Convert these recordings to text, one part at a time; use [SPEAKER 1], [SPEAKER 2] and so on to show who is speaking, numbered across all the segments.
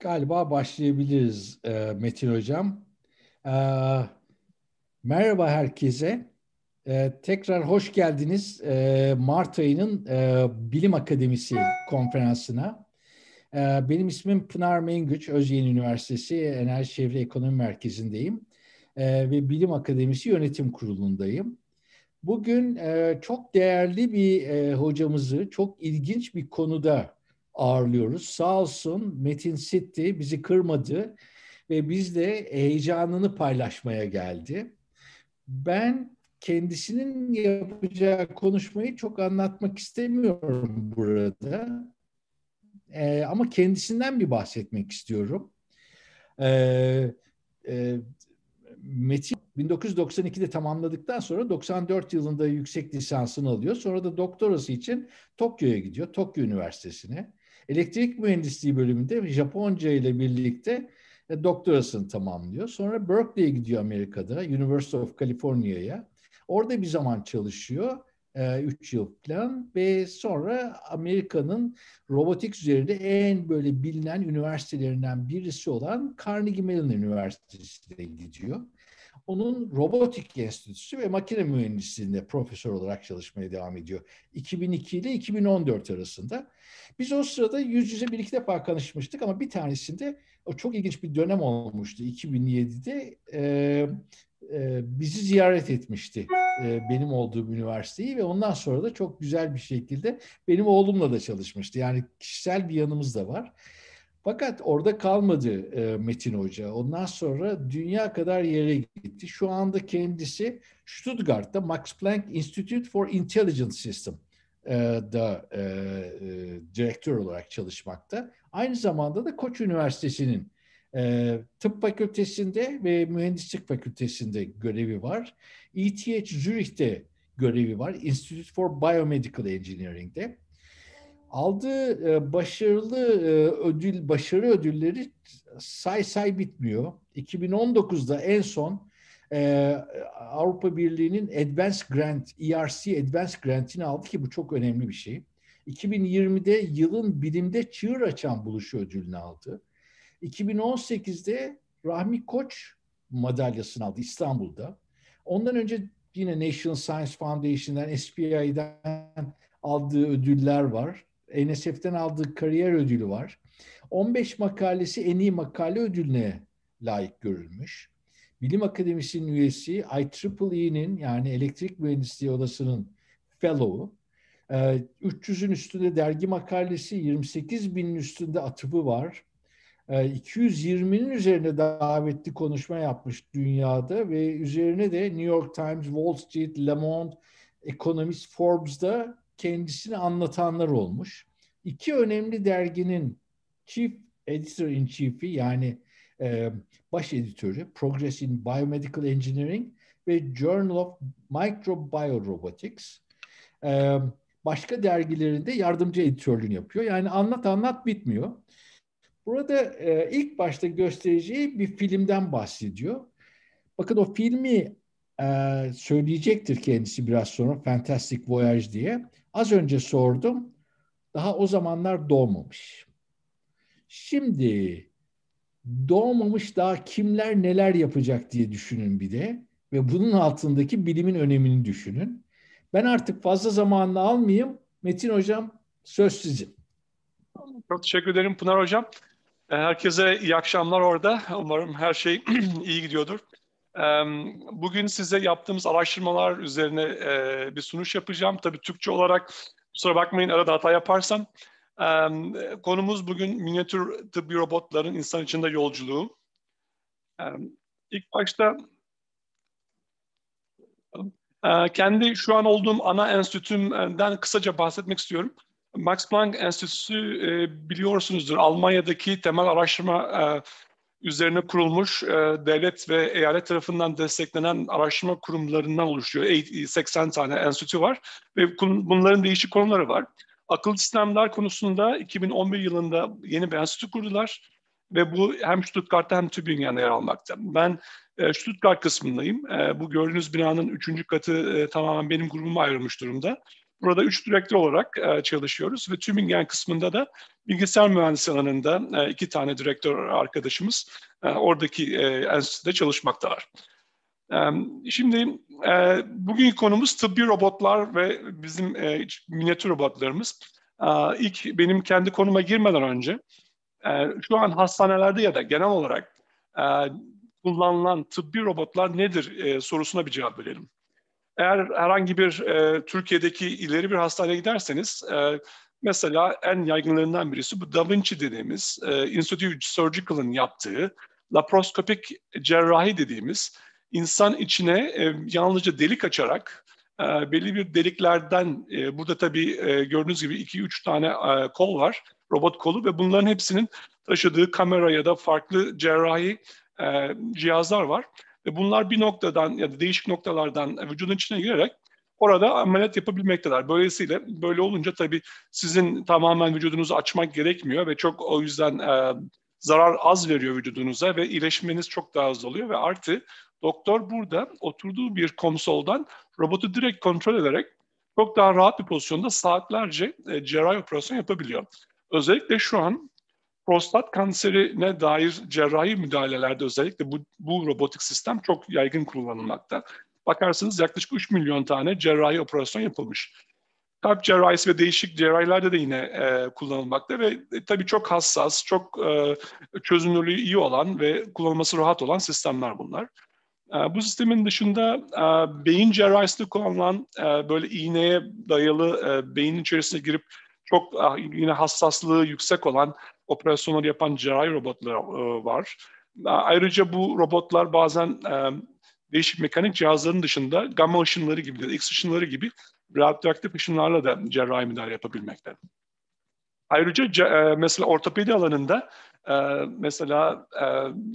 [SPEAKER 1] Galiba başlayabiliriz e, Metin Hocam. E, merhaba herkese. E, tekrar hoş geldiniz e, Mart ayının e, Bilim Akademisi konferansına. E, benim ismim Pınar Mengüç, Özyeğin Üniversitesi Enerji Çevre Ekonomi Merkezi'ndeyim. E, ve Bilim Akademisi Yönetim Kurulu'ndayım. Bugün e, çok değerli bir e, hocamızı çok ilginç bir konuda ağırlıyoruz. Sağ olsun Metin Sitti bizi kırmadı ve bizle heyecanını paylaşmaya geldi. Ben kendisinin yapacağı konuşmayı çok anlatmak istemiyorum burada. Ee, ama kendisinden bir bahsetmek istiyorum. Ee, e, Metin 1992'de tamamladıktan sonra 94 yılında yüksek lisansını alıyor. Sonra da doktorası için Tokyo'ya gidiyor, Tokyo Üniversitesi'ne. Elektrik mühendisliği bölümünde Japonca ile birlikte e, doktorasını tamamlıyor. Sonra Berkeley'e gidiyor Amerika'da, University of California'ya. Orada bir zaman çalışıyor. 3 e, yıl falan ve sonra Amerika'nın robotik üzerinde en böyle bilinen üniversitelerinden birisi olan Carnegie Mellon Üniversitesi'ne gidiyor. Onun robotik enstitüsü ve makine mühendisliğinde profesör olarak çalışmaya devam ediyor. 2002 ile 2014 arasında. Biz o sırada yüz yüze bir iki defa konuşmuştuk ama bir tanesinde o çok ilginç bir dönem olmuştu. 2007'de e, e, bizi ziyaret etmişti e, benim olduğum üniversiteyi ve ondan sonra da çok güzel bir şekilde benim oğlumla da çalışmıştı. Yani kişisel bir yanımız da var. Fakat orada kalmadı e, Metin Hoca. Ondan sonra dünya kadar yere gitti. Şu anda kendisi Stuttgart'ta Max Planck Institute for Intelligent System e, da e, e, direktör olarak çalışmakta. Aynı zamanda da Koç Üniversitesi'nin e, tıp fakültesinde ve mühendislik fakültesinde görevi var. ETH Zürich'te görevi var. Institute for Biomedical Engineering'de aldığı e, başarılı e, ödül başarı ödülleri say say bitmiyor. 2019'da en son e, Avrupa Birliği'nin Advanced Grant, ERC Advanced Grant'ini aldı ki bu çok önemli bir şey. 2020'de yılın bilimde çığır açan buluşu ödülünü aldı. 2018'de Rahmi Koç madalyasını aldı İstanbul'da. Ondan önce yine National Science Foundation'dan, SPI'den aldığı ödüller var. NSF'den aldığı kariyer ödülü var. 15 makalesi en iyi makale ödülüne layık görülmüş. Bilim Akademisi'nin üyesi IEEE'nin yani Elektrik Mühendisliği Odası'nın Fellow'u. 300'ün ee, üstünde dergi makalesi, 28 binin üstünde atıfı var. 220'nin ee, üzerine davetli konuşma yapmış dünyada ve üzerine de New York Times, Wall Street, Le Monde, Economist, Forbes'da kendisini anlatanlar olmuş. İki önemli derginin Chief Editor in Chief'i yani e, baş editörü Progress in Biomedical Engineering ve Journal of Microbiorobotics. E, başka dergilerinde yardımcı editörlüğünü yapıyor. Yani anlat anlat bitmiyor. Burada e, ilk başta göstereceği bir filmden bahsediyor. Bakın o filmi e, söyleyecektir kendisi biraz sonra Fantastic Voyage diye. Az önce sordum. Daha o zamanlar doğmamış. Şimdi doğmamış daha kimler neler yapacak diye düşünün bir de ve bunun altındaki bilimin önemini düşünün. Ben artık fazla zamanını almayayım. Metin Hocam söz sizin.
[SPEAKER 2] Çok teşekkür ederim Pınar Hocam. Herkese iyi akşamlar orada. Umarım her şey iyi gidiyordur. Bugün size yaptığımız araştırmalar üzerine bir sunuş yapacağım. Tabii Türkçe olarak kusura bakmayın arada hata yaparsam. Konumuz bugün minyatür tıbbi robotların insan içinde yolculuğu. İlk başta kendi şu an olduğum ana enstitümden kısaca bahsetmek istiyorum. Max Planck Enstitüsü biliyorsunuzdur Almanya'daki temel araştırma üzerine kurulmuş e, devlet ve eyalet tarafından desteklenen araştırma kurumlarından oluşuyor. 80 tane enstitü var ve bunların değişik konuları var. Akıl sistemler konusunda 2011 yılında yeni bir enstitü kurdular ve bu hem Stuttgart'ta hem Tübingen'de yer almakta. Ben e, Stuttgart kısmındayım. E, bu gördüğünüz binanın üçüncü katı e, tamamen benim grubuma ayrılmış durumda. Burada üç direktör olarak e, çalışıyoruz ve Tübingen kısmında da bilgisayar mühendisliği alanında e, iki tane direktör arkadaşımız e, oradaki e, enstitüde çalışmaktalar. E, şimdi e, bugünkü konumuz tıbbi robotlar ve bizim e, minyatür robotlarımız. İlk benim kendi konuma girmeden önce şu an hastanelerde ya da genel olarak kullanılan tıbbi robotlar nedir sorusuna bir cevap verelim. Eğer herhangi bir e, Türkiye'deki ileri bir hastaneye giderseniz e, mesela en yaygınlarından birisi bu Da Vinci dediğimiz e, Institute Surgical'ın yaptığı laparoskopik cerrahi dediğimiz insan içine e, yalnızca delik açarak e, belli bir deliklerden e, burada tabii e, gördüğünüz gibi 2-3 tane e, kol var robot kolu ve bunların hepsinin taşıdığı kamera ya da farklı cerrahi e, cihazlar var. Ve bunlar bir noktadan ya da değişik noktalardan vücudun içine girerek orada ameliyat yapabilmekteler. Böylesiyle böyle olunca tabii sizin tamamen vücudunuzu açmak gerekmiyor ve çok o yüzden e, zarar az veriyor vücudunuza ve iyileşmeniz çok daha hızlı oluyor ve artı doktor burada oturduğu bir konsoldan robotu direkt kontrol ederek çok daha rahat bir pozisyonda saatlerce e, cerrahi operasyon yapabiliyor. Özellikle şu an prostat kanserine dair cerrahi müdahalelerde özellikle bu, bu robotik sistem çok yaygın kullanılmakta. Bakarsınız yaklaşık 3 milyon tane cerrahi operasyon yapılmış. Kalp cerrahisi ve değişik cerrahilerde de yine e, kullanılmakta ve e, tabii çok hassas, çok e, çözünürlüğü iyi olan ve kullanılması rahat olan sistemler bunlar. E, bu sistemin dışında e, beyin cerrahisinde kullanılan e, böyle iğneye dayalı beynin içerisine girip çok ah, yine hassaslığı yüksek olan operasyonları yapan cerrahi robotlar e, var. Ayrıca bu robotlar bazen e, değişik mekanik cihazların dışında gamma ışınları gibi X ışınları gibi radyoaktif ışınlarla da cerrahi müdahale yapabilmekte. Ayrıca e, mesela ortopedi alanında mesela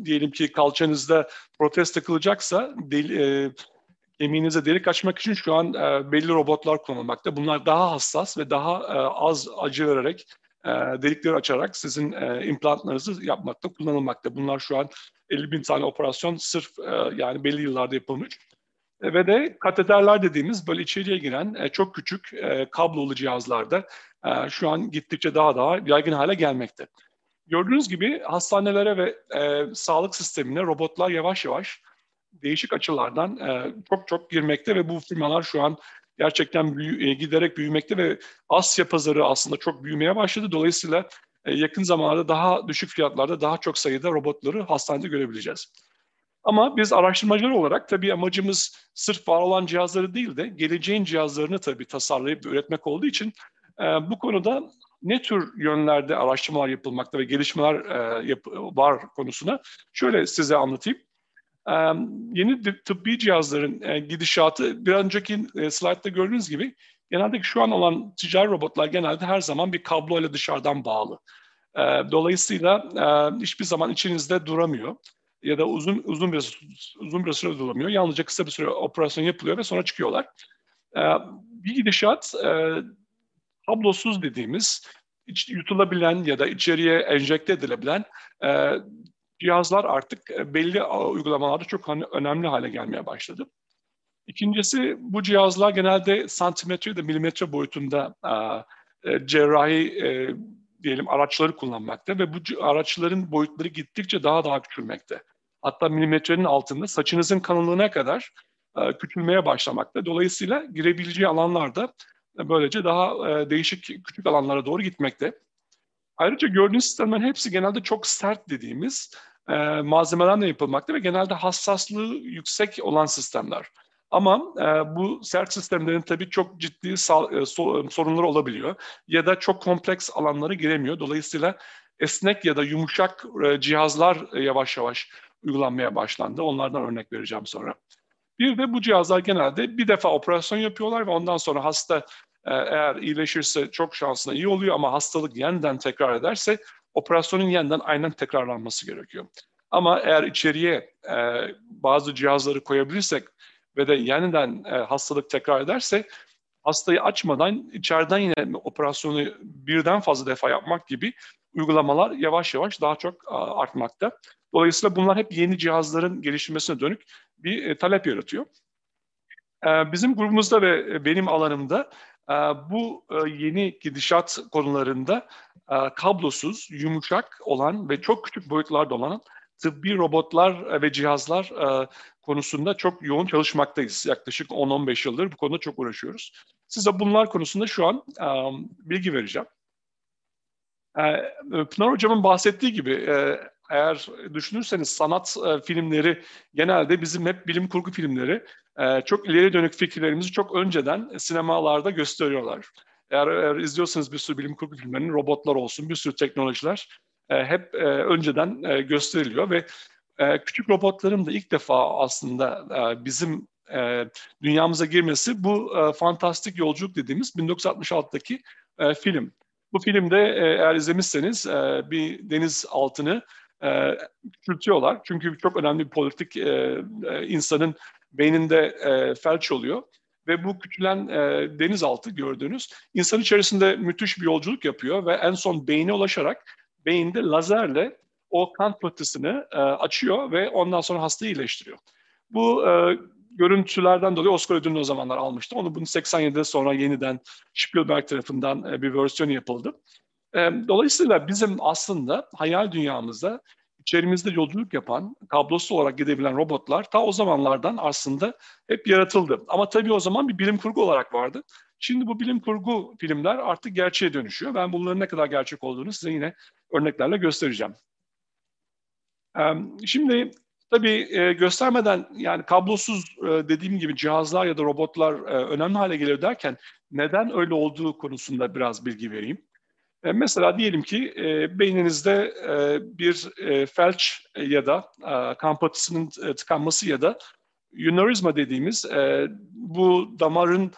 [SPEAKER 2] diyelim ki kalçanızda protez takılacaksa deli, kemiğinize delik açmak için şu an e, belli robotlar kullanılmakta. Bunlar daha hassas ve daha e, az acı vererek e, delikleri açarak sizin e, implantlarınızı yapmakta kullanılmakta. Bunlar şu an 50 bin tane operasyon sırf e, yani belli yıllarda yapılmış. E, ve de kateterler dediğimiz böyle içeriye giren e, çok küçük e, kablolu cihazlarda e, şu an gittikçe daha daha yaygın hale gelmekte. Gördüğünüz gibi hastanelere ve e, sağlık sistemine robotlar yavaş yavaş değişik açılardan e, çok çok girmekte ve bu firmalar şu an gerçekten büyü, e, giderek büyümekte ve Asya pazarı aslında çok büyümeye başladı. Dolayısıyla e, yakın zamanlarda daha düşük fiyatlarda daha çok sayıda robotları hastanede görebileceğiz. Ama biz araştırmacılar olarak tabii amacımız sırf var olan cihazları değil de geleceğin cihazlarını tabii tasarlayıp üretmek olduğu için e, bu konuda ne tür yönlerde araştırmalar yapılmakta ve gelişmeler e, yap, var konusuna şöyle size anlatayım yeni tıbbi cihazların e, gidişatı bir önceki e, slaytta gördüğünüz gibi genelde şu an olan ticari robotlar genelde her zaman bir kabloyla dışarıdan bağlı. dolayısıyla hiçbir zaman içinizde duramıyor ya da uzun uzun bir uzun bir süre duramıyor. Yalnızca kısa bir süre operasyon yapılıyor ve sonra çıkıyorlar. bir gidişat kablosuz dediğimiz yutulabilen ya da içeriye enjekte edilebilen cihazlar artık e, belli uygulamalarda çok önemli hale gelmeye başladı. İkincisi bu cihazlar genelde santimetre ya da milimetre boyutunda e, cerrahi e, diyelim araçları kullanmakta ve bu araçların boyutları gittikçe daha daha küçülmekte. Hatta milimetrenin altında saçınızın kalınlığına kadar küçülmeye başlamakta. Dolayısıyla girebileceği alanlarda böylece daha değişik küçük alanlara doğru gitmekte. Ayrıca gördüğünüz sistemlerin hepsi genelde çok sert dediğimiz e, malzemelerle yapılmakta ve genelde hassaslığı yüksek olan sistemler. Ama e, bu sert sistemlerin tabii çok ciddi sal, e, so, sorunları olabiliyor ya da çok kompleks alanlara giremiyor. Dolayısıyla esnek ya da yumuşak e, cihazlar e, yavaş yavaş uygulanmaya başlandı. Onlardan örnek vereceğim sonra. Bir de bu cihazlar genelde bir defa operasyon yapıyorlar ve ondan sonra hasta e, eğer iyileşirse çok şanslı iyi oluyor ama hastalık yeniden tekrar ederse operasyonun yeniden aynen tekrarlanması gerekiyor. Ama eğer içeriye e, bazı cihazları koyabilirsek ve de yeniden e, hastalık tekrar ederse hastayı açmadan içeriden yine operasyonu birden fazla defa yapmak gibi uygulamalar yavaş yavaş daha çok a, artmakta. Dolayısıyla bunlar hep yeni cihazların gelişmesine dönük bir e, talep yaratıyor. Ee, bizim grubumuzda ve benim alanımda e, bu e, yeni gidişat konularında e, kablosuz, yumuşak olan ve çok küçük boyutlarda olan tıbbi robotlar ve cihazlar konusunda çok yoğun çalışmaktayız. Yaklaşık 10-15 yıldır bu konuda çok uğraşıyoruz. Size bunlar konusunda şu an bilgi vereceğim. Pınar Hocam'ın bahsettiği gibi eğer düşünürseniz sanat filmleri genelde bizim hep bilim kurgu filmleri çok ileri dönük fikirlerimizi çok önceden sinemalarda gösteriyorlar. Eğer, eğer izliyorsanız bir sürü bilim kurgu filmlerinin robotlar olsun, bir sürü teknolojiler hep önceden gösteriliyor ve küçük robotların da ilk defa aslında bizim dünyamıza girmesi bu fantastik yolculuk dediğimiz 1966'daki film. Bu filmde eğer izlemişseniz bir deniz altını küçültüyorlar. Çünkü çok önemli bir politik insanın beyninde felç oluyor. Ve bu küçülen denizaltı gördüğünüz insan içerisinde müthiş bir yolculuk yapıyor ve en son beyne ulaşarak beyinde lazerle o kan pıhtısını e, açıyor ve ondan sonra hastayı iyileştiriyor. Bu e, görüntülerden dolayı Oscar ödülünü o zamanlar almıştı. Onu bunu 87'de sonra yeniden Spielberg tarafından e, bir versiyonu yapıldı. E, dolayısıyla bizim aslında hayal dünyamızda içerimizde yolculuk yapan, kablosuz olarak gidebilen robotlar ta o zamanlardan aslında hep yaratıldı. Ama tabii o zaman bir bilim kurgu olarak vardı. Şimdi bu bilim kurgu filmler artık gerçeğe dönüşüyor. Ben bunların ne kadar gerçek olduğunu size yine örneklerle göstereceğim. Şimdi tabii e, göstermeden yani kablosuz e, dediğim gibi cihazlar ya da robotlar e, önemli hale geliyor derken neden öyle olduğu konusunda biraz bilgi vereyim. Mesela diyelim ki beyninizde bir felç ya da kan patısının tıkanması ya da ünörizma dediğimiz bu damarın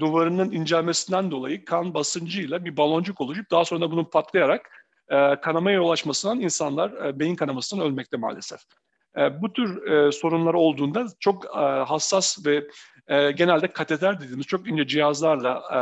[SPEAKER 2] duvarının incelmesinden dolayı kan basıncıyla bir baloncuk oluşup daha sonra bunun patlayarak e, kanamaya ulaşmasından insanlar e, beyin kanamasından ölmekte maalesef. E, bu tür e, sorunlar olduğunda çok e, hassas ve e, genelde kateter dediğimiz çok ince cihazlarla e,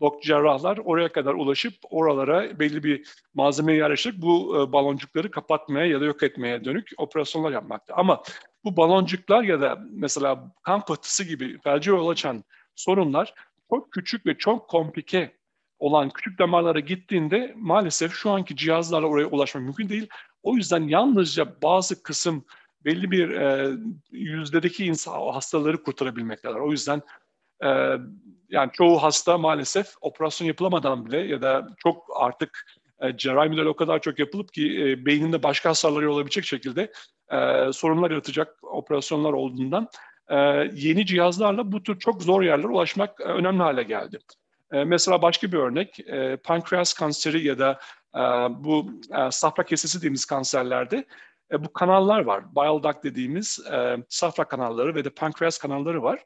[SPEAKER 2] dok cerrahlar oraya kadar ulaşıp oralara belli bir malzeme yerleştirip bu e, baloncukları kapatmaya ya da yok etmeye dönük operasyonlar yapmakta. Ama bu baloncuklar ya da mesela kan pıhtısı gibi felce yol açan sorunlar çok küçük ve çok komplike olan küçük damarlara gittiğinde maalesef şu anki cihazlarla oraya ulaşmak mümkün değil. O yüzden yalnızca bazı kısım belli bir e, yüzdedeki insan hastaları kurtarabilmektedir. O yüzden e, yani çoğu hasta maalesef operasyon yapılamadan bile ya da çok artık e, cerrahi müdahale o kadar çok yapılıp ki e, beyninde başka hasarları olabilecek şekilde e, sorunlar yaratacak operasyonlar olduğundan e, yeni cihazlarla bu tür çok zor yerlere ulaşmak e, önemli hale geldi. E, mesela başka bir örnek, e, pankreas kanseri ya da e, bu e, safra kesesi dediğimiz kanserlerde e, bu kanallar var. Bile duct dediğimiz e, safra kanalları ve de pankreas kanalları var.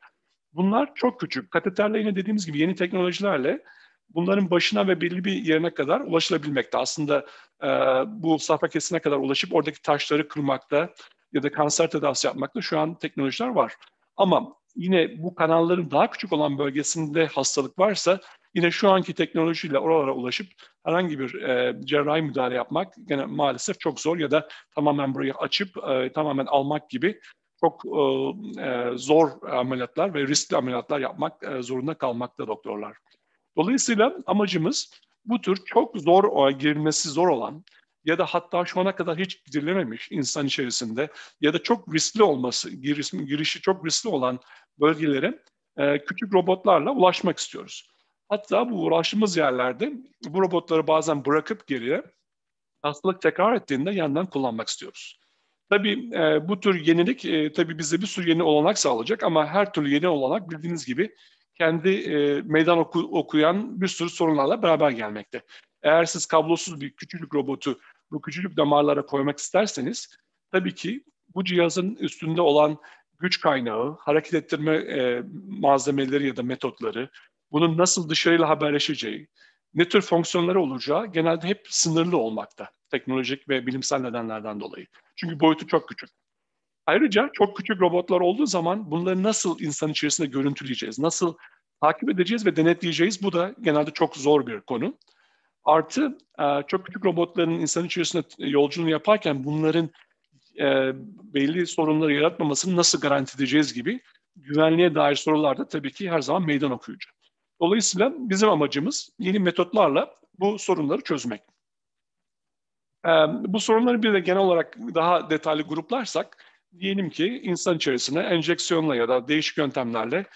[SPEAKER 2] Bunlar çok küçük. Kateterle yine dediğimiz gibi yeni teknolojilerle bunların başına ve belli bir yerine kadar ulaşılabilmekte. Aslında e, bu safra kesesine kadar ulaşıp oradaki taşları kırmakta ya da kanser tedavisi yapmakta şu an teknolojiler var. Ama yine bu kanalların daha küçük olan bölgesinde hastalık varsa yine şu anki teknolojiyle oralara ulaşıp herhangi bir e, cerrahi müdahale yapmak gene maalesef çok zor ya da tamamen burayı açıp e, tamamen almak gibi çok e, e zor ameliyatlar ve riskli ameliyatlar yapmak e, zorunda kalmakta doktorlar. Dolayısıyla amacımız bu tür çok zor girilmesi zor olan ya da hatta şu ana kadar hiç girilememiş insan içerisinde ya da çok riskli olması, giriş, girişi çok riskli olan bölgelere e, küçük robotlarla ulaşmak istiyoruz. Hatta bu uğraştığımız yerlerde bu robotları bazen bırakıp geriye hastalık tekrar ettiğinde yandan kullanmak istiyoruz. Tabii e, bu tür yenilik e, tabii bize bir sürü yeni olanak sağlayacak ama her türlü yeni olanak bildiğiniz gibi kendi e, meydan oku, okuyan bir sürü sorunlarla beraber gelmekte. Eğer siz kablosuz bir küçücük robotu bu küçücük damarlara koymak isterseniz tabii ki bu cihazın üstünde olan güç kaynağı, hareket ettirme e, malzemeleri ya da metotları, bunun nasıl dışarıyla haberleşeceği, ne tür fonksiyonları olacağı genelde hep sınırlı olmakta teknolojik ve bilimsel nedenlerden dolayı. Çünkü boyutu çok küçük. Ayrıca çok küçük robotlar olduğu zaman bunları nasıl insan içerisinde görüntüleyeceğiz, nasıl takip edeceğiz ve denetleyeceğiz bu da genelde çok zor bir konu. Artı e, çok küçük robotların insan içerisinde yolculuğunu yaparken bunların e, belli sorunları yaratmamasını nasıl garanti edeceğiz gibi güvenliğe dair sorular da tabii ki her zaman meydan okuyucu. Dolayısıyla bizim amacımız yeni metotlarla bu sorunları çözmek. Ee, bu sorunları bir de genel olarak daha detaylı gruplarsak, diyelim ki insan içerisine enjeksiyonla ya da değişik yöntemlerle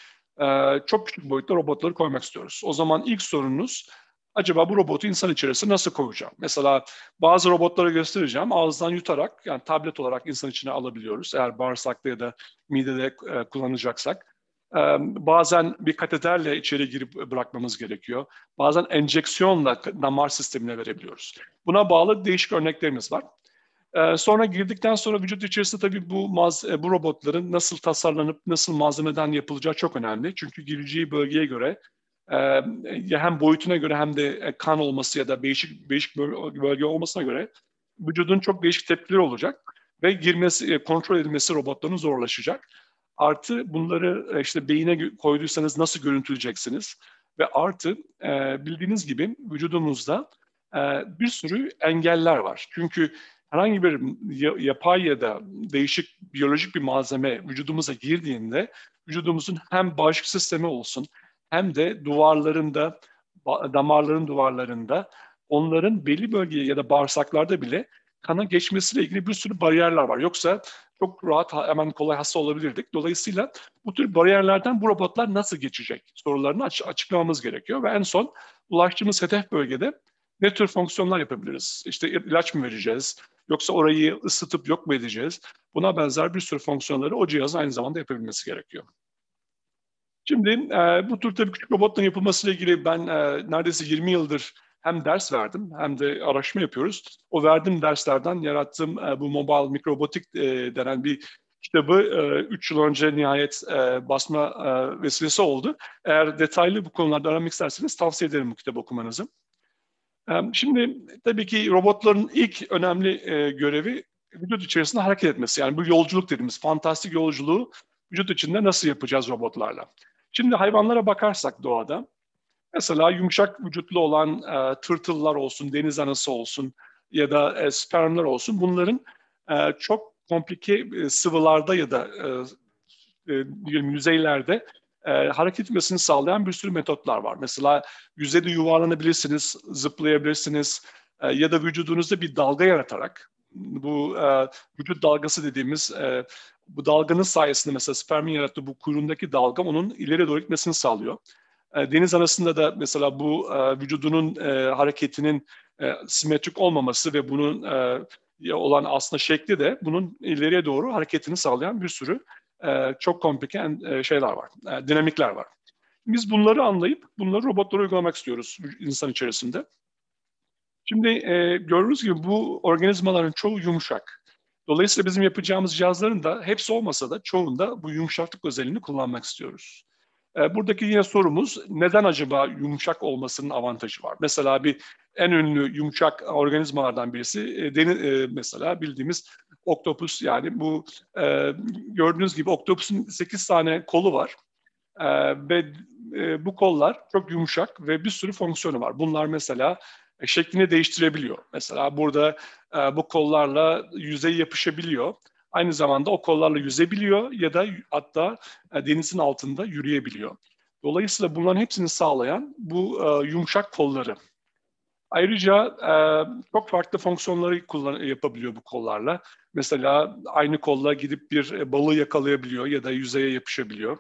[SPEAKER 2] e, çok küçük boyutta robotları koymak istiyoruz. O zaman ilk sorununuz acaba bu robotu insan içerisine nasıl koyacağım? Mesela bazı robotları göstereceğim. Ağızdan yutarak yani tablet olarak insan içine alabiliyoruz. Eğer bağırsakta ya da midede e, kullanacaksak. E, bazen bir kateterle içeri girip bırakmamız gerekiyor. Bazen enjeksiyonla damar sistemine verebiliyoruz. Buna bağlı değişik örneklerimiz var. E, sonra girdikten sonra vücut içerisinde tabii bu, maz- bu robotların nasıl tasarlanıp nasıl malzemeden yapılacağı çok önemli. Çünkü gireceği bölgeye göre hem boyutuna göre hem de kan olması ya da değişik değişik bölge olmasına göre vücudun çok değişik tepkileri olacak ve girmesi, kontrol edilmesi robotların zorlaşacak. Artı bunları işte beyine koyduysanız nasıl görüntüleyeceksiniz? Ve artı bildiğiniz gibi vücudumuzda bir sürü engeller var. Çünkü herhangi bir yapay ya da değişik biyolojik bir malzeme vücudumuza girdiğinde vücudumuzun hem bağışıklık sistemi olsun hem de duvarlarında, damarların duvarlarında onların belli bölgeye ya da bağırsaklarda bile kana geçmesiyle ilgili bir sürü bariyerler var. Yoksa çok rahat hemen kolay hasta olabilirdik. Dolayısıyla bu tür bariyerlerden bu robotlar nasıl geçecek sorularını aç- açıklamamız gerekiyor ve en son ulaştığımız hedef bölgede ne tür fonksiyonlar yapabiliriz? İşte ilaç mı vereceğiz? Yoksa orayı ısıtıp yok mu edeceğiz? Buna benzer bir sürü fonksiyonları o cihaz aynı zamanda yapabilmesi gerekiyor. Şimdi e, bu tür tabii küçük robotların yapılmasıyla ilgili ben e, neredeyse 20 yıldır hem ders verdim hem de araştırma yapıyoruz. O verdiğim derslerden yarattığım e, bu mobile mikrobotik e, denen bir kitabı 3 e, yıl önce nihayet basma vesilesi oldu. Eğer detaylı bu konularda aramak isterseniz tavsiye ederim bu kitabı okumanızı. Şimdi tabii ki robotların ilk önemli görevi vücut içerisinde hareket etmesi. Yani bu yolculuk dediğimiz fantastik yolculuğu vücut içinde nasıl yapacağız robotlarla? Şimdi hayvanlara bakarsak doğada, mesela yumuşak vücutlu olan e, tırtıllar olsun, deniz anası olsun ya da e, spermler olsun bunların e, çok komplike e, sıvılarda ya da e, e, yüzeylerde e, hareket etmesini sağlayan bir sürü metotlar var. Mesela yüzeyde yuvarlanabilirsiniz, zıplayabilirsiniz e, ya da vücudunuzda bir dalga yaratarak bu e, vücut dalgası dediğimiz e, bu dalganın sayesinde mesela spermin yarattığı bu kuyruğundaki dalga onun ileri doğru gitmesini sağlıyor. E, deniz arasında da mesela bu e, vücudunun e, hareketinin simetrik olmaması ve bunun olan aslında şekli de bunun ileriye doğru hareketini sağlayan bir sürü çok komplike şeyler var, dinamikler var. Biz bunları anlayıp bunları robotlara uygulamak istiyoruz insan içerisinde. Şimdi e, gördüğünüz gibi bu organizmaların çoğu yumuşak. Dolayısıyla bizim yapacağımız cihazların da hepsi olmasa da çoğunda bu yumuşaklık özelliğini kullanmak istiyoruz. E, buradaki yine sorumuz neden acaba yumuşak olmasının avantajı var? Mesela bir en ünlü yumuşak organizmalardan birisi e, deniz, e, mesela bildiğimiz oktopus yani bu e, gördüğünüz gibi oktopusun 8 tane kolu var. Ve bu kollar çok yumuşak ve bir sürü fonksiyonu var. Bunlar mesela şeklini değiştirebiliyor. Mesela burada bu kollarla yüzey yapışabiliyor. Aynı zamanda o kollarla yüzebiliyor ya da hatta e, denizin altında yürüyebiliyor. Dolayısıyla bunların hepsini sağlayan bu e, yumuşak kolları. Ayrıca e, çok farklı fonksiyonları kullan yapabiliyor bu kollarla. Mesela aynı kolla gidip bir e, balığı yakalayabiliyor ya da yüzeye yapışabiliyor.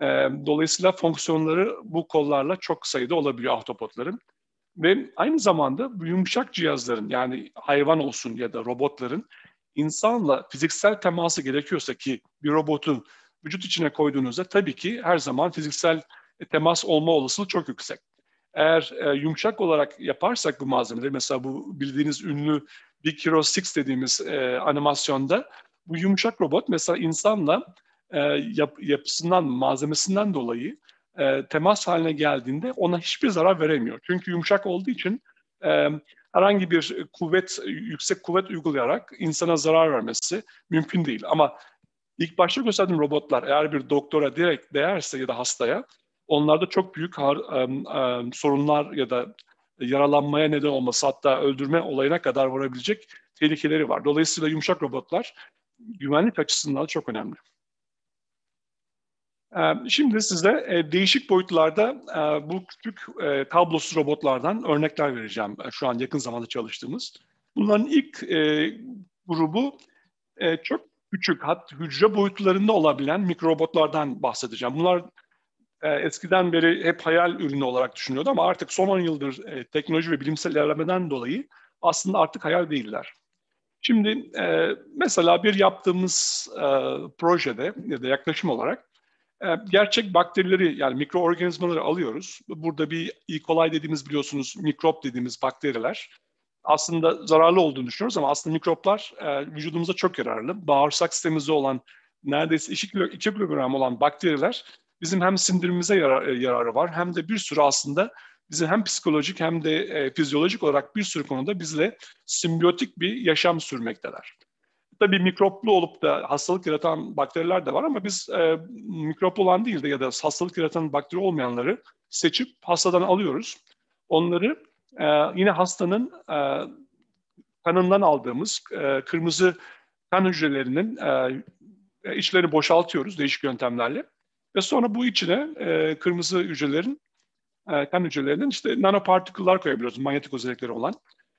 [SPEAKER 2] E, dolayısıyla fonksiyonları bu kollarla çok sayıda olabiliyor ahtapotların. Ve aynı zamanda bu yumuşak cihazların yani hayvan olsun ya da robotların insanla fiziksel teması gerekiyorsa ki bir robotu vücut içine koyduğunuzda tabii ki her zaman fiziksel temas olma olasılığı çok yüksek. Eğer e, yumuşak olarak yaparsak bu malzemeleri mesela bu bildiğiniz ünlü Big Hero 6 dediğimiz e, animasyonda bu yumuşak robot mesela insanla e, yap, yapısından, malzemesinden dolayı e, temas haline geldiğinde ona hiçbir zarar veremiyor. Çünkü yumuşak olduğu için e, herhangi bir kuvvet, yüksek kuvvet uygulayarak insana zarar vermesi mümkün değil. Ama ilk başta gösterdiğim robotlar eğer bir doktora direkt değerse ya da hastaya onlarda çok büyük har, um, um, sorunlar ya da yaralanmaya neden olması hatta öldürme olayına kadar varabilecek tehlikeleri var. Dolayısıyla yumuşak robotlar güvenlik açısından çok önemli. Şimdi size değişik boyutlarda bu küçük kablosuz robotlardan örnekler vereceğim. Şu an yakın zamanda çalıştığımız. Bunların ilk grubu çok küçük, hat hücre boyutlarında olabilen mikrorobotlardan bahsedeceğim. Bunlar eskiden beri hep hayal ürünü olarak düşünüyordu ama artık son 10 yıldır teknoloji ve bilimsel ilerlemeden dolayı aslında artık hayal değiller. Şimdi mesela bir yaptığımız projede ya da yaklaşım olarak ee, gerçek bakterileri yani mikroorganizmaları alıyoruz. Burada bir E. coli dediğimiz biliyorsunuz mikrop dediğimiz bakteriler aslında zararlı olduğunu düşünüyoruz ama aslında mikroplar e, vücudumuza çok yararlı. Bağırsak sistemimizde olan neredeyse 2, kilo, 2 kilogram olan bakteriler bizim hem sindirimimize yarar, e, yararı var hem de bir sürü aslında bizi hem psikolojik hem de e, fizyolojik olarak bir sürü konuda bizle simbiyotik bir yaşam sürmekteler. Tabii mikroplu olup da hastalık yaratan bakteriler de var ama biz e, mikrop olan değil de ya da hastalık yaratan bakteri olmayanları seçip hastadan alıyoruz. Onları e, yine hastanın e, kanından aldığımız e, kırmızı kan hücrelerinin e, içlerini boşaltıyoruz değişik yöntemlerle. Ve sonra bu içine e, kırmızı hücrelerin, e, kan hücrelerinin işte nanopartiküller koyabiliyoruz, manyetik özellikleri olan.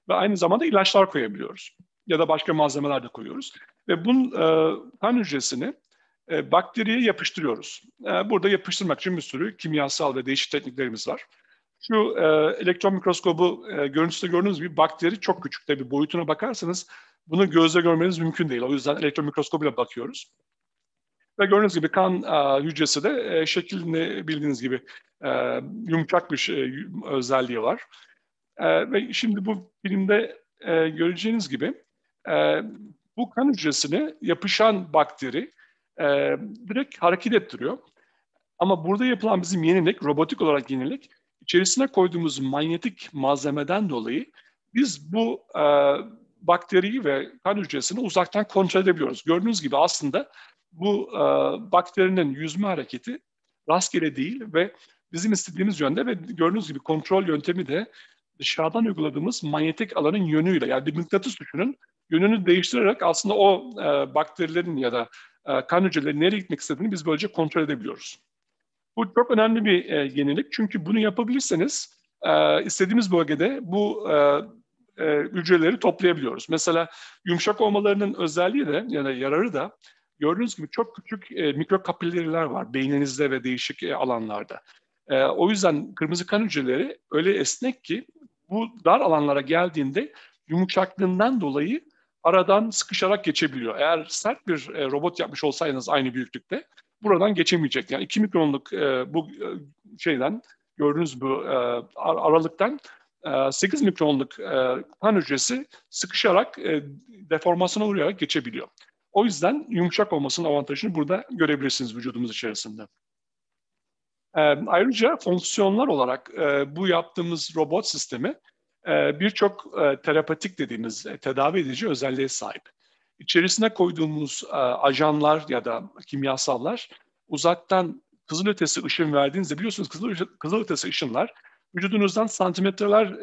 [SPEAKER 2] Ve aynı zamanda ilaçlar koyabiliyoruz ya da başka malzemeler de koyuyoruz. Ve bunun e, kan hücresini e, bakteriye yapıştırıyoruz. E, burada yapıştırmak için bir sürü kimyasal ve değişik tekniklerimiz var. Şu e, elektron mikroskobu e, görüntüsünde gördüğünüz gibi bakteri çok küçük. Tabi boyutuna bakarsanız bunu gözle görmeniz mümkün değil. O yüzden elektron mikroskobuyla bakıyoruz. Ve gördüğünüz gibi kan e, hücresi de e, şeklini bildiğiniz gibi e, yumuşak bir şey, özelliği var. E, ve şimdi bu filmde e, göreceğiniz gibi e, bu kan hücresine yapışan bakteri e, direkt hareket ettiriyor. Ama burada yapılan bizim yenilik, robotik olarak yenilik, içerisine koyduğumuz manyetik malzemeden dolayı biz bu e, bakteriyi ve kan hücresini uzaktan kontrol edebiliyoruz. Gördüğünüz gibi aslında bu e, bakterinin yüzme hareketi rastgele değil ve bizim istediğimiz yönde ve gördüğünüz gibi kontrol yöntemi de dışarıdan uyguladığımız manyetik alanın yönüyle yani bir mıknatıs düşünün yönünü değiştirerek aslında o e, bakterilerin ya da e, kan hücrelerinin nereye gitmek istediğini biz böylece kontrol edebiliyoruz. Bu çok önemli bir e, yenilik çünkü bunu yapabilirseniz e, istediğimiz bölgede bu e, e, hücreleri toplayabiliyoruz. Mesela yumuşak olmalarının özelliği de ya da yararı da gördüğünüz gibi çok küçük e, mikrokapilleriler var beyninizde ve değişik e, alanlarda. E, o yüzden kırmızı kan hücreleri öyle esnek ki bu dar alanlara geldiğinde yumuşaklığından dolayı aradan sıkışarak geçebiliyor. Eğer sert bir e, robot yapmış olsaydınız aynı büyüklükte buradan geçemeyecek. Yani 2 mikronluk e, bu e, şeyden gördüğünüz bu e, aralıktan e, 8 mikronluk e, kan hücresi sıkışarak e, deformasyona uğrayarak geçebiliyor. O yüzden yumuşak olmasının avantajını burada görebilirsiniz vücudumuz içerisinde. E, ayrıca fonksiyonlar olarak e, bu yaptığımız robot sistemi birçok e, terapatik dediğimiz e, tedavi edici özelliğe sahip. İçerisine koyduğumuz e, ajanlar ya da kimyasallar uzaktan kızılötesi ışın verdiğinizde biliyorsunuz kızıl, kızılötesi ışınlar vücudunuzdan santimetreler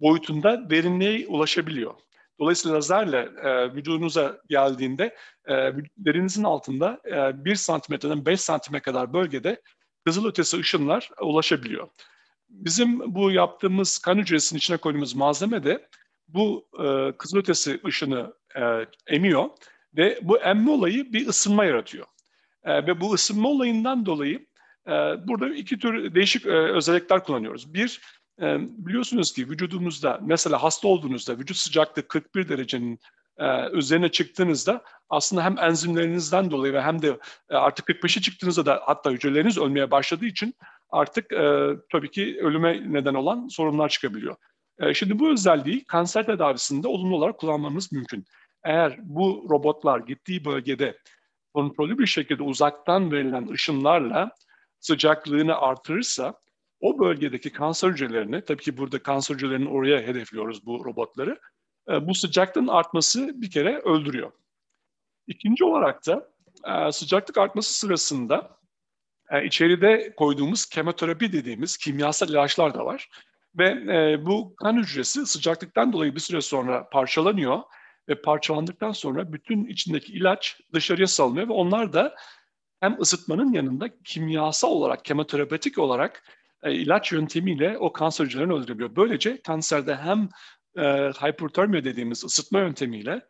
[SPEAKER 2] boyutunda derinliğe ulaşabiliyor. Dolayısıyla lazerle e, vücudunuza geldiğinde e, derinizin altında e, 1 santimetreden 5 santimetre kadar bölgede kızılötesi ışınlar ulaşabiliyor. Bizim bu yaptığımız kan hücresinin içine koyduğumuz malzeme de bu e, kızılötesi ışını e, emiyor ve bu emme olayı bir ısınma yaratıyor. E, ve bu ısınma olayından dolayı e, burada iki tür değişik e, özellikler kullanıyoruz. Bir, e, biliyorsunuz ki vücudumuzda mesela hasta olduğunuzda vücut sıcaklığı 41 derecenin e, üzerine çıktığınızda aslında hem enzimlerinizden dolayı ve hem de e, artık 45'e çıktığınızda da hatta hücreleriniz ölmeye başladığı için artık e, tabii ki ölüme neden olan sorunlar çıkabiliyor. E, şimdi bu özelliği kanser tedavisinde olumlu olarak kullanmamız mümkün. Eğer bu robotlar gittiği bölgede kontrollü bir şekilde uzaktan verilen ışınlarla sıcaklığını artırırsa o bölgedeki kanser hücrelerini, tabii ki burada kanser hücrelerini oraya hedefliyoruz bu robotları, e, bu sıcaklığın artması bir kere öldürüyor. İkinci olarak da e, sıcaklık artması sırasında e, içeride koyduğumuz kemoterapi dediğimiz kimyasal ilaçlar da var. Ve e, bu kan hücresi sıcaklıktan dolayı bir süre sonra parçalanıyor ve parçalandıktan sonra bütün içindeki ilaç dışarıya salınıyor ve onlar da hem ısıtmanın yanında kimyasal olarak, kemoterapetik olarak e, ilaç yöntemiyle o kanser hücrelerini öldürebiliyor. Böylece kanserde hem e, hipertermia dediğimiz ısıtma yöntemiyle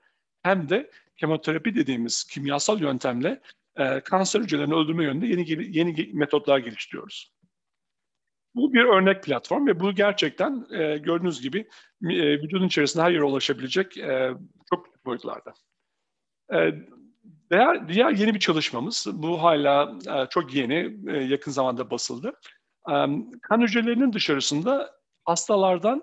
[SPEAKER 2] hem de kemoterapi dediğimiz kimyasal yöntemle e, kanser hücrelerini öldürme yönünde yeni yeni metotlar geliştiriyoruz. Bu bir örnek platform ve bu gerçekten e, gördüğünüz gibi e, vücudun içerisinde her yere ulaşabilecek e, çok boyutlarda. E, diğer, diğer yeni bir çalışmamız, bu hala e, çok yeni, e, yakın zamanda basıldı. E, kan hücrelerinin dışarısında hastalardan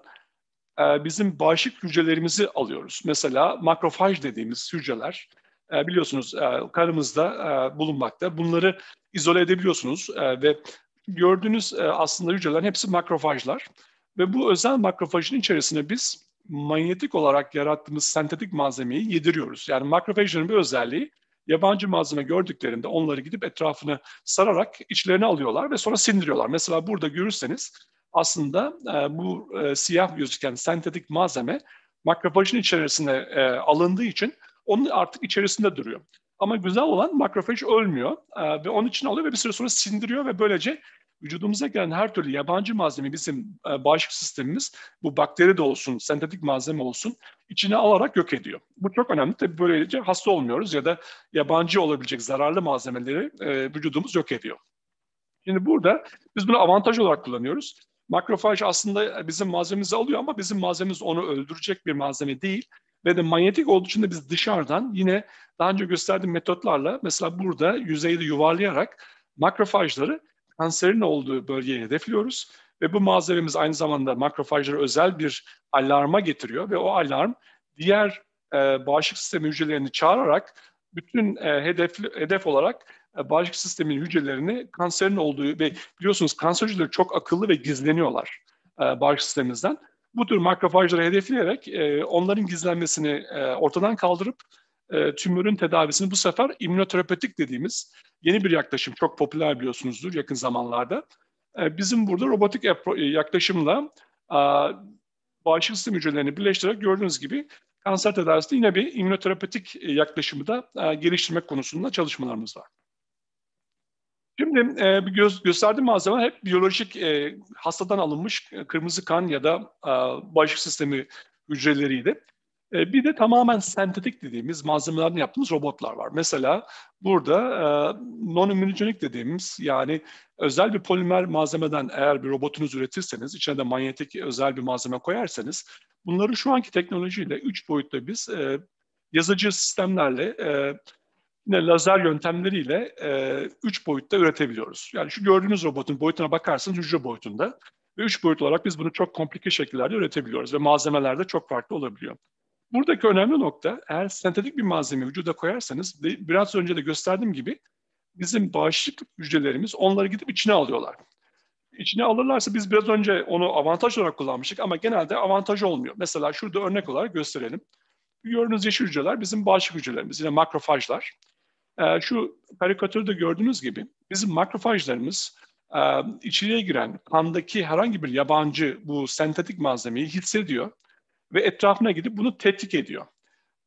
[SPEAKER 2] e, bizim bağışıklık hücrelerimizi alıyoruz. Mesela makrofaj dediğimiz hücreler, e, biliyorsunuz e, kanımızda e, bulunmakta. Bunları izole edebiliyorsunuz ve gördüğünüz aslında hücrelerin hepsi makrofajlar. Ve bu özel makrofajın içerisine biz manyetik olarak yarattığımız sentetik malzemeyi yediriyoruz. Yani makrofajların bir özelliği yabancı malzeme gördüklerinde onları gidip etrafını sararak içlerine alıyorlar ve sonra sindiriyorlar. Mesela burada görürseniz aslında bu siyah gözüken sentetik malzeme makrofajın içerisine alındığı için onun artık içerisinde duruyor. Ama güzel olan makrofaj ölmüyor e, ve onun için alıyor ve bir süre sonra sindiriyor ve böylece vücudumuza gelen her türlü yabancı malzeme bizim e, bağışıklık sistemimiz bu bakteri de olsun, sentetik malzeme olsun içine alarak yok ediyor. Bu çok önemli. Tabii böylece hasta olmuyoruz ya da yabancı olabilecek zararlı malzemeleri e, vücudumuz yok ediyor. Şimdi burada biz bunu avantaj olarak kullanıyoruz. Makrofaj aslında bizim malzememizi alıyor ama bizim malzememiz onu öldürecek bir malzeme değil. Ve de manyetik olduğu için de biz dışarıdan yine daha önce gösterdiğim metotlarla mesela burada yüzeyde yuvarlayarak makrofajları kanserin olduğu bölgeye hedefliyoruz. Ve bu malzememiz aynı zamanda makrofajları özel bir alarma getiriyor ve o alarm diğer e, bağışıklık sistemi hücrelerini çağırarak bütün e, hedef, hedef olarak e, bağışıklık sistemin hücrelerini kanserin olduğu ve biliyorsunuz kanser hücreleri çok akıllı ve gizleniyorlar e, bağışıklık sistemimizden. Bu tür makrofajları hedefleyerek e, onların gizlenmesini e, ortadan kaldırıp e, tümörün tedavisini bu sefer immünoterapetik dediğimiz yeni bir yaklaşım çok popüler biliyorsunuzdur yakın zamanlarda. E, bizim burada robotik yaklaşımla e, bağışıklık sistem hücrelerini birleştirerek gördüğünüz gibi kanser tedavisinde yine bir immünoterapetik yaklaşımı da e, geliştirmek konusunda çalışmalarımız var. Şimdi e, göz, gösterdiğim malzeme hep biyolojik e, hastadan alınmış kırmızı kan ya da e, bağışıklık sistemi hücreleriydi. E, bir de tamamen sentetik dediğimiz malzemelerden yaptığımız robotlar var. Mesela burada e, non-immunogenik dediğimiz yani özel bir polimer malzemeden eğer bir robotunuz üretirseniz, içine de manyetik özel bir malzeme koyarsanız bunları şu anki teknolojiyle üç boyutta biz e, yazıcı sistemlerle e, yine lazer yöntemleriyle e, üç boyutta üretebiliyoruz. Yani şu gördüğünüz robotun boyutuna bakarsanız hücre boyutunda ve üç boyut olarak biz bunu çok komplike şekillerde üretebiliyoruz ve malzemeler de çok farklı olabiliyor. Buradaki önemli nokta eğer sentetik bir malzeme vücuda koyarsanız biraz önce de gösterdiğim gibi bizim bağışıklık hücrelerimiz onları gidip içine alıyorlar. İçine alırlarsa biz biraz önce onu avantaj olarak kullanmıştık ama genelde avantaj olmuyor. Mesela şurada örnek olarak gösterelim. Gördüğünüz yeşil hücreler bizim bağışıklık hücrelerimiz, yine makrofajlar. Ee, şu karikatürde gördüğünüz gibi bizim makrofajlarımız e, içeriye giren kandaki herhangi bir yabancı bu sentetik malzemeyi hissediyor ve etrafına gidip bunu tetkik ediyor.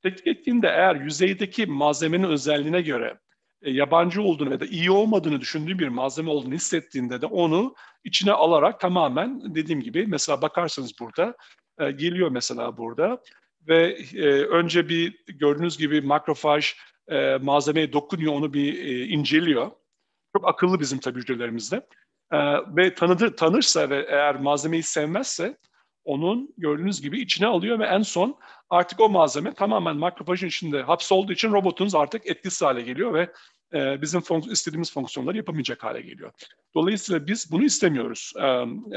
[SPEAKER 2] Tetkik ettiğinde eğer yüzeydeki malzemenin özelliğine göre e, yabancı olduğunu ya da iyi olmadığını düşündüğü bir malzeme olduğunu hissettiğinde de onu içine alarak tamamen dediğim gibi mesela bakarsanız burada e, geliyor mesela burada ve e, önce bir gördüğünüz gibi makrofaj e, malzemeye dokunuyor onu bir e, inceliyor. Çok akıllı bizim tabii hücrelerimizde. E, ve tanıdır, tanırsa ve eğer malzemeyi sevmezse onun gördüğünüz gibi içine alıyor ve en son artık o malzeme tamamen makrofajın içinde hapsolduğu için robotunuz artık etkisiz hale geliyor ve e, bizim fonks istediğimiz fonksiyonları yapamayacak hale geliyor. Dolayısıyla biz bunu istemiyoruz e,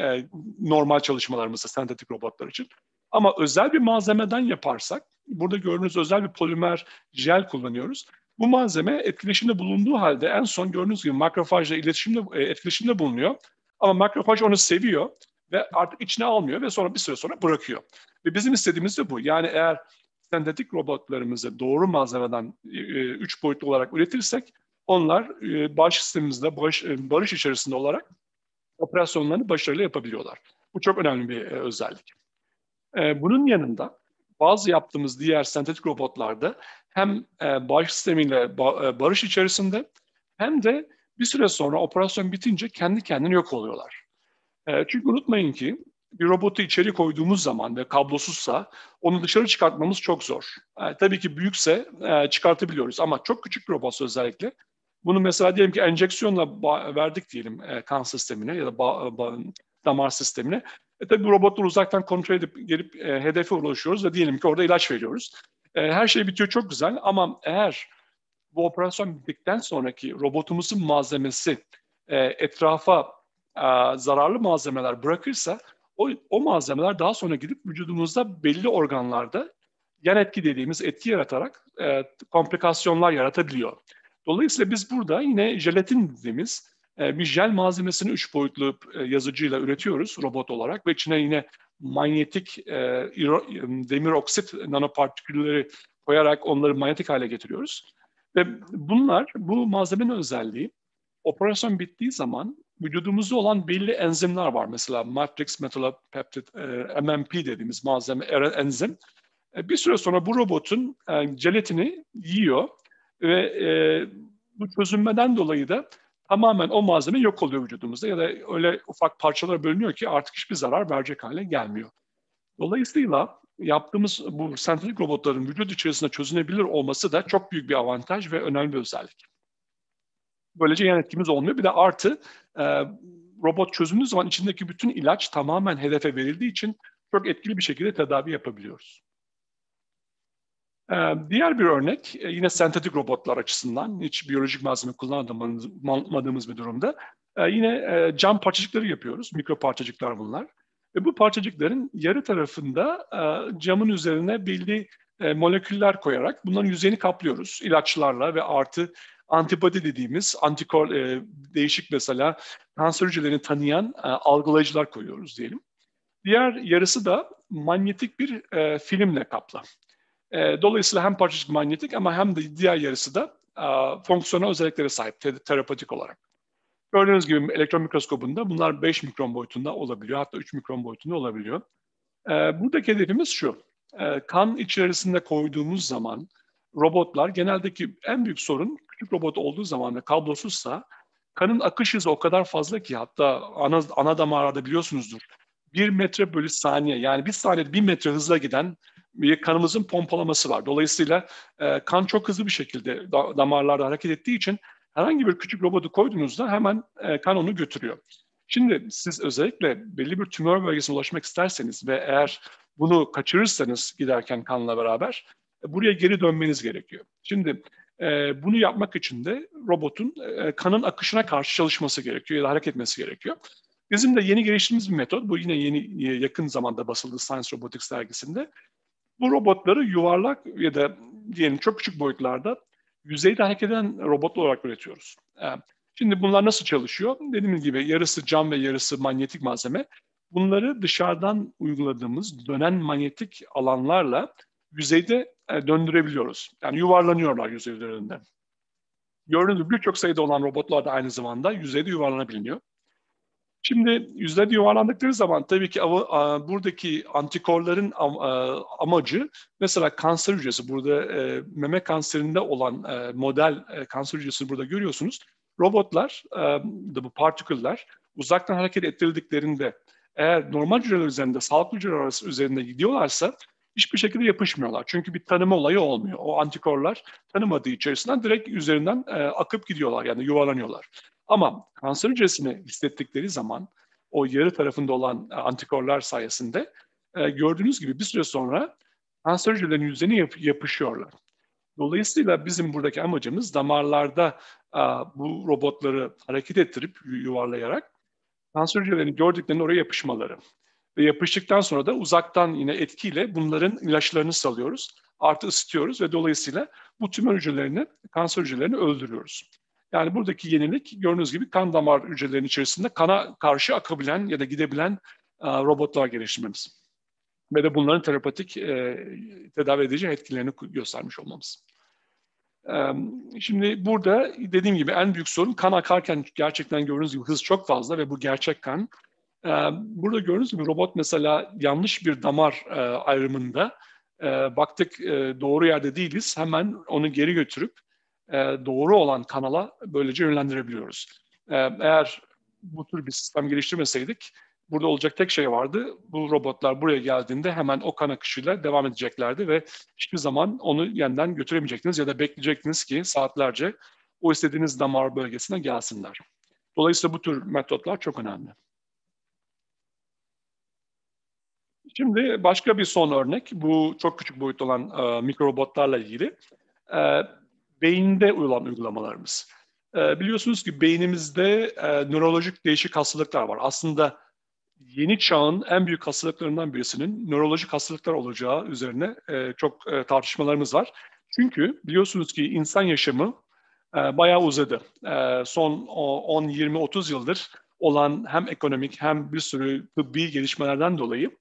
[SPEAKER 2] e, normal çalışmalarımızda sentetik robotlar için. Ama özel bir malzemeden yaparsak, burada gördüğünüz özel bir polimer jel kullanıyoruz. Bu malzeme etkileşimde bulunduğu halde en son gördüğünüz gibi makrofajla iletişimde, e, etkileşimde bulunuyor. Ama makrofaj onu seviyor ve artık içine almıyor ve sonra bir süre sonra bırakıyor. Ve bizim istediğimiz de bu. Yani eğer sentetik robotlarımızı doğru malzemeden e, üç boyutlu olarak üretirsek onlar e, bağış sistemimizde barış, e, barış içerisinde olarak operasyonlarını başarılı yapabiliyorlar. Bu çok önemli bir e, özellik. E, bunun yanında bazı yaptığımız diğer sentetik robotlarda hem e, bağış sistemiyle e, barış içerisinde hem de bir süre sonra operasyon bitince kendi kendine yok oluyorlar. E, çünkü unutmayın ki bir robotu içeri koyduğumuz zaman ve kablosuzsa onu dışarı çıkartmamız çok zor. E, tabii ki büyükse e, çıkartabiliyoruz ama çok küçük bir robot özellikle bunu mesela diyelim ki enjeksiyonla verdik diyelim kan sistemine ya da damar sistemine. E tabii bu robotları uzaktan kontrol edip gelip e, hedefe ulaşıyoruz ve diyelim ki orada ilaç veriyoruz. E, her şey bitiyor çok güzel ama eğer bu operasyon bittikten sonraki robotumuzun malzemesi e, etrafa e, zararlı malzemeler bırakırsa o, o malzemeler daha sonra gidip vücudumuzda belli organlarda yan etki dediğimiz etki yaratarak e, komplikasyonlar yaratabiliyor. Dolayısıyla biz burada yine jelatin dediğimiz bir jel malzemesini üç boyutlu e, yazıcıyla üretiyoruz robot olarak ve içine yine manyetik e, demir oksit nanopartikülleri koyarak onları manyetik hale getiriyoruz. Ve bunlar, bu malzemenin özelliği operasyon bittiği zaman vücudumuzda olan belli enzimler var. Mesela matrix metallopeptide, e, MMP dediğimiz malzeme, enzim. E, bir süre sonra bu robotun e, jelatini yiyor ve e, bu çözünmeden dolayı da tamamen o malzeme yok oluyor vücudumuzda ya da öyle ufak parçalara bölünüyor ki artık hiçbir zarar verecek hale gelmiyor. Dolayısıyla yaptığımız bu sentetik robotların vücut içerisinde çözünebilir olması da çok büyük bir avantaj ve önemli bir özellik. Böylece yan etkimiz olmuyor. Bir de artı e, robot çözüldüğü zaman içindeki bütün ilaç tamamen hedefe verildiği için çok etkili bir şekilde tedavi yapabiliyoruz. Ee, diğer bir örnek e, yine sentetik robotlar açısından hiç biyolojik malzeme kullanmadığımız bir durumda e, yine e, cam parçacıkları yapıyoruz. Mikro parçacıklar bunlar. Ve bu parçacıkların yarı tarafında camın üzerine belli moleküller koyarak bunların yüzeyini kaplıyoruz ilaçlarla ve artı antibody dediğimiz antikor değişik mesela kanser hücrelerini tanıyan algılayıcılar koyuyoruz diyelim. Diğer yarısı da manyetik bir filmle kaplı. E, dolayısıyla hem parçacık manyetik ama hem de diğer yarısı da e, fonksiyonel özelliklere sahip te- terapatik olarak. Gördüğünüz gibi elektron mikroskobunda bunlar 5 mikron boyutunda olabiliyor. Hatta 3 mikron boyutunda olabiliyor. E, buradaki hedefimiz şu. E, kan içerisinde koyduğumuz zaman robotlar geneldeki en büyük sorun küçük robot olduğu zaman ve kablosuzsa kanın akış hızı o kadar fazla ki hatta ana, ana damarlarda biliyorsunuzdur. 1 metre bölü saniye yani bir saniyede 1 metre hızla giden bir kanımızın pompalaması var. Dolayısıyla e, kan çok hızlı bir şekilde da, damarlarda hareket ettiği için herhangi bir küçük robotu koyduğunuzda hemen e, kan onu götürüyor. Şimdi siz özellikle belli bir tümör bölgesine ulaşmak isterseniz ve eğer bunu kaçırırsanız giderken kanla beraber e, buraya geri dönmeniz gerekiyor. Şimdi e, bunu yapmak için de robotun e, kanın akışına karşı çalışması gerekiyor ya da hareket etmesi gerekiyor. Bizim de yeni geliştirdiğimiz bir metot, bu yine yeni yakın zamanda basıldı Science Robotics dergisinde. Bu robotları yuvarlak ya da diyelim çok küçük boyutlarda yüzeyde hareket eden robotlar olarak üretiyoruz. Şimdi bunlar nasıl çalışıyor? Dediğim gibi yarısı cam ve yarısı manyetik malzeme. Bunları dışarıdan uyguladığımız dönen manyetik alanlarla yüzeyde e, döndürebiliyoruz. Yani yuvarlanıyorlar yüzey üzerinde. Gördüğünüz gibi birçok sayıda olan robotlar da aynı zamanda yüzeyde yuvarlanabiliyor. Şimdi yüzleri yuvarlandıkları zaman tabii ki buradaki antikorların amacı mesela kanser hücresi burada e, meme kanserinde olan e, model e, kanser hücresini burada görüyorsunuz. Robotlar da bu partiküller uzaktan hareket ettirildiklerinde eğer normal hücreler üzerinde, sağlıklı hücreler arası üzerinde gidiyorlarsa hiçbir şekilde yapışmıyorlar. Çünkü bir tanıma olayı olmuyor. O antikorlar tanımadığı içerisinden direkt üzerinden akıp gidiyorlar yani yuvarlanıyorlar. Ama kanser hücresini hissettikleri zaman o yarı tarafında olan e, antikorlar sayesinde e, gördüğünüz gibi bir süre sonra kanser hücrelerinin yüzeyine yap- yapışıyorlar. Dolayısıyla bizim buradaki amacımız damarlarda e, bu robotları hareket ettirip yuvarlayarak kanser hücrelerini gördüklerinde oraya yapışmaları. Ve yapıştıktan sonra da uzaktan yine etkiyle bunların ilaçlarını salıyoruz. Artı ısıtıyoruz ve dolayısıyla bu tümör hücrelerini, kanser hücrelerini öldürüyoruz. Yani buradaki yenilik gördüğünüz gibi kan damar hücrelerinin içerisinde kana karşı akabilen ya da gidebilen e, robotlar geliştirmemiz. Ve de bunların terapatik e, tedavi edici etkilerini göstermiş olmamız. E, şimdi burada dediğim gibi en büyük sorun kan akarken gerçekten gördüğünüz gibi hız çok fazla ve bu gerçek kan. Burada gördüğünüz gibi robot mesela yanlış bir damar ayrımında baktık doğru yerde değiliz hemen onu geri götürüp doğru olan kanala böylece yönlendirebiliyoruz. Eğer bu tür bir sistem geliştirmeseydik burada olacak tek şey vardı. Bu robotlar buraya geldiğinde hemen o kan akışıyla devam edeceklerdi ve hiçbir zaman onu yeniden götüremeyecektiniz ya da bekleyecektiniz ki saatlerce o istediğiniz damar bölgesine gelsinler. Dolayısıyla bu tür metotlar çok önemli. Şimdi başka bir son örnek, bu çok küçük boyutlu olan e, mikrorobotlarla ilgili. E, beyinde olan uygulamalarımız. E, biliyorsunuz ki beynimizde e, nörolojik değişik hastalıklar var. Aslında yeni çağın en büyük hastalıklarından birisinin nörolojik hastalıklar olacağı üzerine e, çok e, tartışmalarımız var. Çünkü biliyorsunuz ki insan yaşamı bayağı uzadı. Son 10, 20, 30 yıldır olan hem ekonomik hem bir sürü tıbbi gelişmelerden dolayı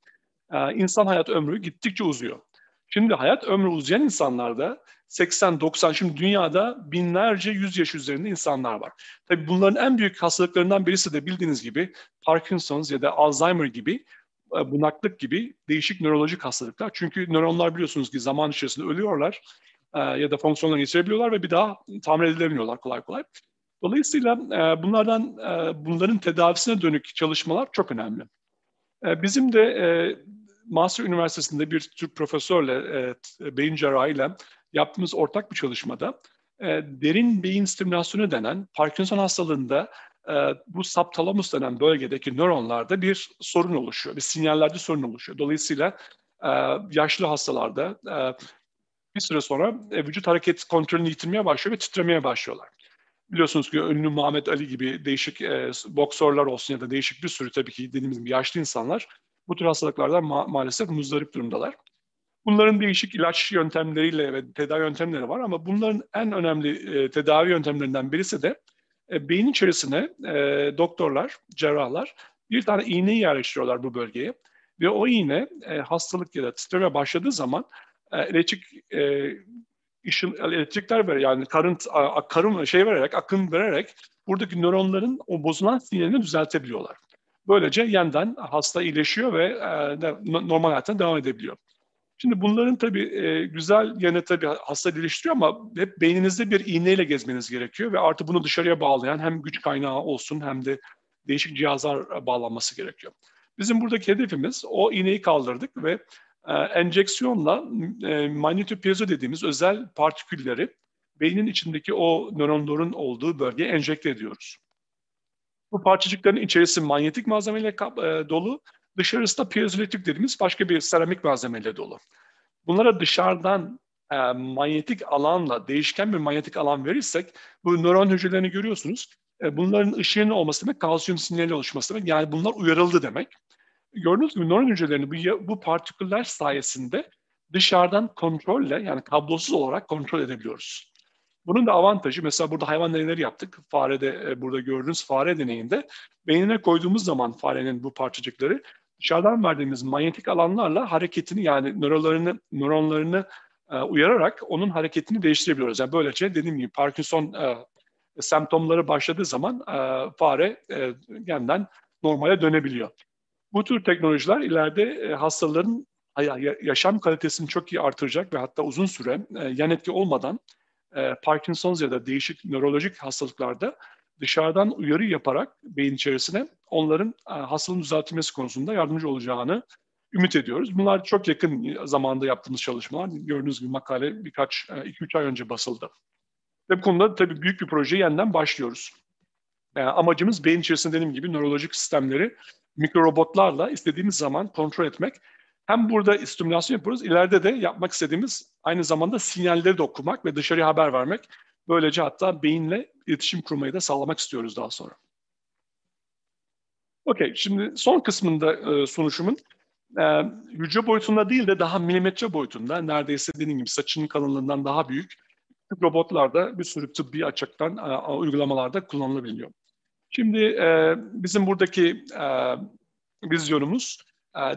[SPEAKER 2] insan hayat ömrü gittikçe uzuyor. Şimdi hayat ömrü uzayan insanlarda 80-90 şimdi dünyada binlerce yüz yaş üzerinde insanlar var. Tabii bunların en büyük hastalıklarından birisi de bildiğiniz gibi Parkinson's ya da Alzheimer gibi e, bunaklık gibi değişik nörolojik hastalıklar. Çünkü nöronlar biliyorsunuz ki zaman içerisinde ölüyorlar e, ya da fonksiyonlarını geçirebiliyorlar ve bir daha tamir edilemiyorlar kolay kolay. Dolayısıyla e, bunlardan bunların tedavisine dönük çalışmalar çok önemli. Bizim de Master Üniversitesi'nde bir Türk profesörle, e, beyin cerrahıyla yaptığımız ortak bir çalışmada e, derin beyin stimülasyonu denen Parkinson hastalığında e, bu subtalamus denen bölgedeki nöronlarda bir sorun oluşuyor, bir sinyallerde sorun oluşuyor. Dolayısıyla e, yaşlı hastalarda e, bir süre sonra e, vücut hareket kontrolünü yitirmeye başlıyor ve titremeye başlıyorlar. Biliyorsunuz ki ünlü Muhammed Ali gibi değişik e, boksörler olsun ya da değişik bir sürü tabii ki dediğimiz gibi yaşlı insanlar bu tür hastalıklardan ma- maalesef muzdarip durumdalar. Bunların değişik ilaç yöntemleriyle ve tedavi yöntemleri var ama bunların en önemli e, tedavi yöntemlerinden birisi de e, beyin içerisine e, doktorlar, cerrahlar bir tane iğneyi yerleştiriyorlar bu bölgeye ve o iğne e, hastalık ya da titreme başladığı zaman e, elektrik e, ışın, elektrikler ver yani karın karın şey vererek akım vererek buradaki nöronların o bozulan sinyalini düzeltebiliyorlar. Böylece yeniden hasta iyileşiyor ve e, normal hayatına devam edebiliyor. Şimdi bunların tabii e, güzel yanı tabii hasta iyileştiriyor ama hep beyninizde bir iğneyle gezmeniz gerekiyor ve artı bunu dışarıya bağlayan hem güç kaynağı olsun hem de değişik cihazlar bağlanması gerekiyor. Bizim buradaki hedefimiz o iğneyi kaldırdık ve e, enjeksiyonla e, manyetopiezo dediğimiz özel partikülleri beynin içindeki o nöronların olduğu bölgeye enjekte ediyoruz. Bu parçacıkların içerisi manyetik malzemeyle e, dolu, dışarısı da piezoelektrik dediğimiz başka bir seramik malzemeyle dolu. Bunlara dışarıdan e, manyetik alanla, değişken bir manyetik alan verirsek, bu nöron hücrelerini görüyorsunuz. E, bunların ışığının olması demek, kalsiyum sinyali oluşması demek. Yani bunlar uyarıldı demek. Gördüğünüz gibi nöron hücrelerini bu, bu partiküller sayesinde dışarıdan kontrolle yani kablosuz olarak kontrol edebiliyoruz. Bunun da avantajı mesela burada hayvan deneyleri yaptık. Farede e, burada gördüğünüz fare deneyinde beynine koyduğumuz zaman farenin bu parçacıkları dışarıdan verdiğimiz manyetik alanlarla hareketini yani nöronlarını nöronlarını e, uyararak onun hareketini değiştirebiliyoruz. Yani böylece dediğim gibi Parkinson e, semptomları başladığı zaman e, fare e, yeniden normale dönebiliyor. Bu tür teknolojiler ileride e, hastaların yaşam kalitesini çok iyi artıracak ve hatta uzun süre e, yan etki olmadan e, Parkinson's ya da değişik nörolojik hastalıklarda dışarıdan uyarı yaparak beyin içerisine onların e, hastalığın düzeltilmesi konusunda yardımcı olacağını ümit ediyoruz. Bunlar çok yakın zamanda yaptığımız çalışmalar. Gördüğünüz gibi makale birkaç, 2-3 e, ay önce basıldı. Ve bu konuda tabii büyük bir projeyi yeniden başlıyoruz. Yani amacımız beyin içerisinde dediğim gibi nörolojik sistemleri mikrorobotlarla istediğimiz zaman kontrol etmek hem burada stimülasyon yapıyoruz, ileride de yapmak istediğimiz aynı zamanda sinyalleri de okumak ve dışarıya haber vermek. Böylece hatta beyinle iletişim kurmayı da sağlamak istiyoruz daha sonra. Okey, şimdi son kısmında e, sunuşumun e, hücre boyutunda değil de daha milimetre boyutunda, neredeyse dediğim gibi saçının kalınlığından daha büyük robotlarda bir sürü tıbbi açıktan e, uygulamalarda kullanılabiliyor. Şimdi e, bizim buradaki e, vizyonumuz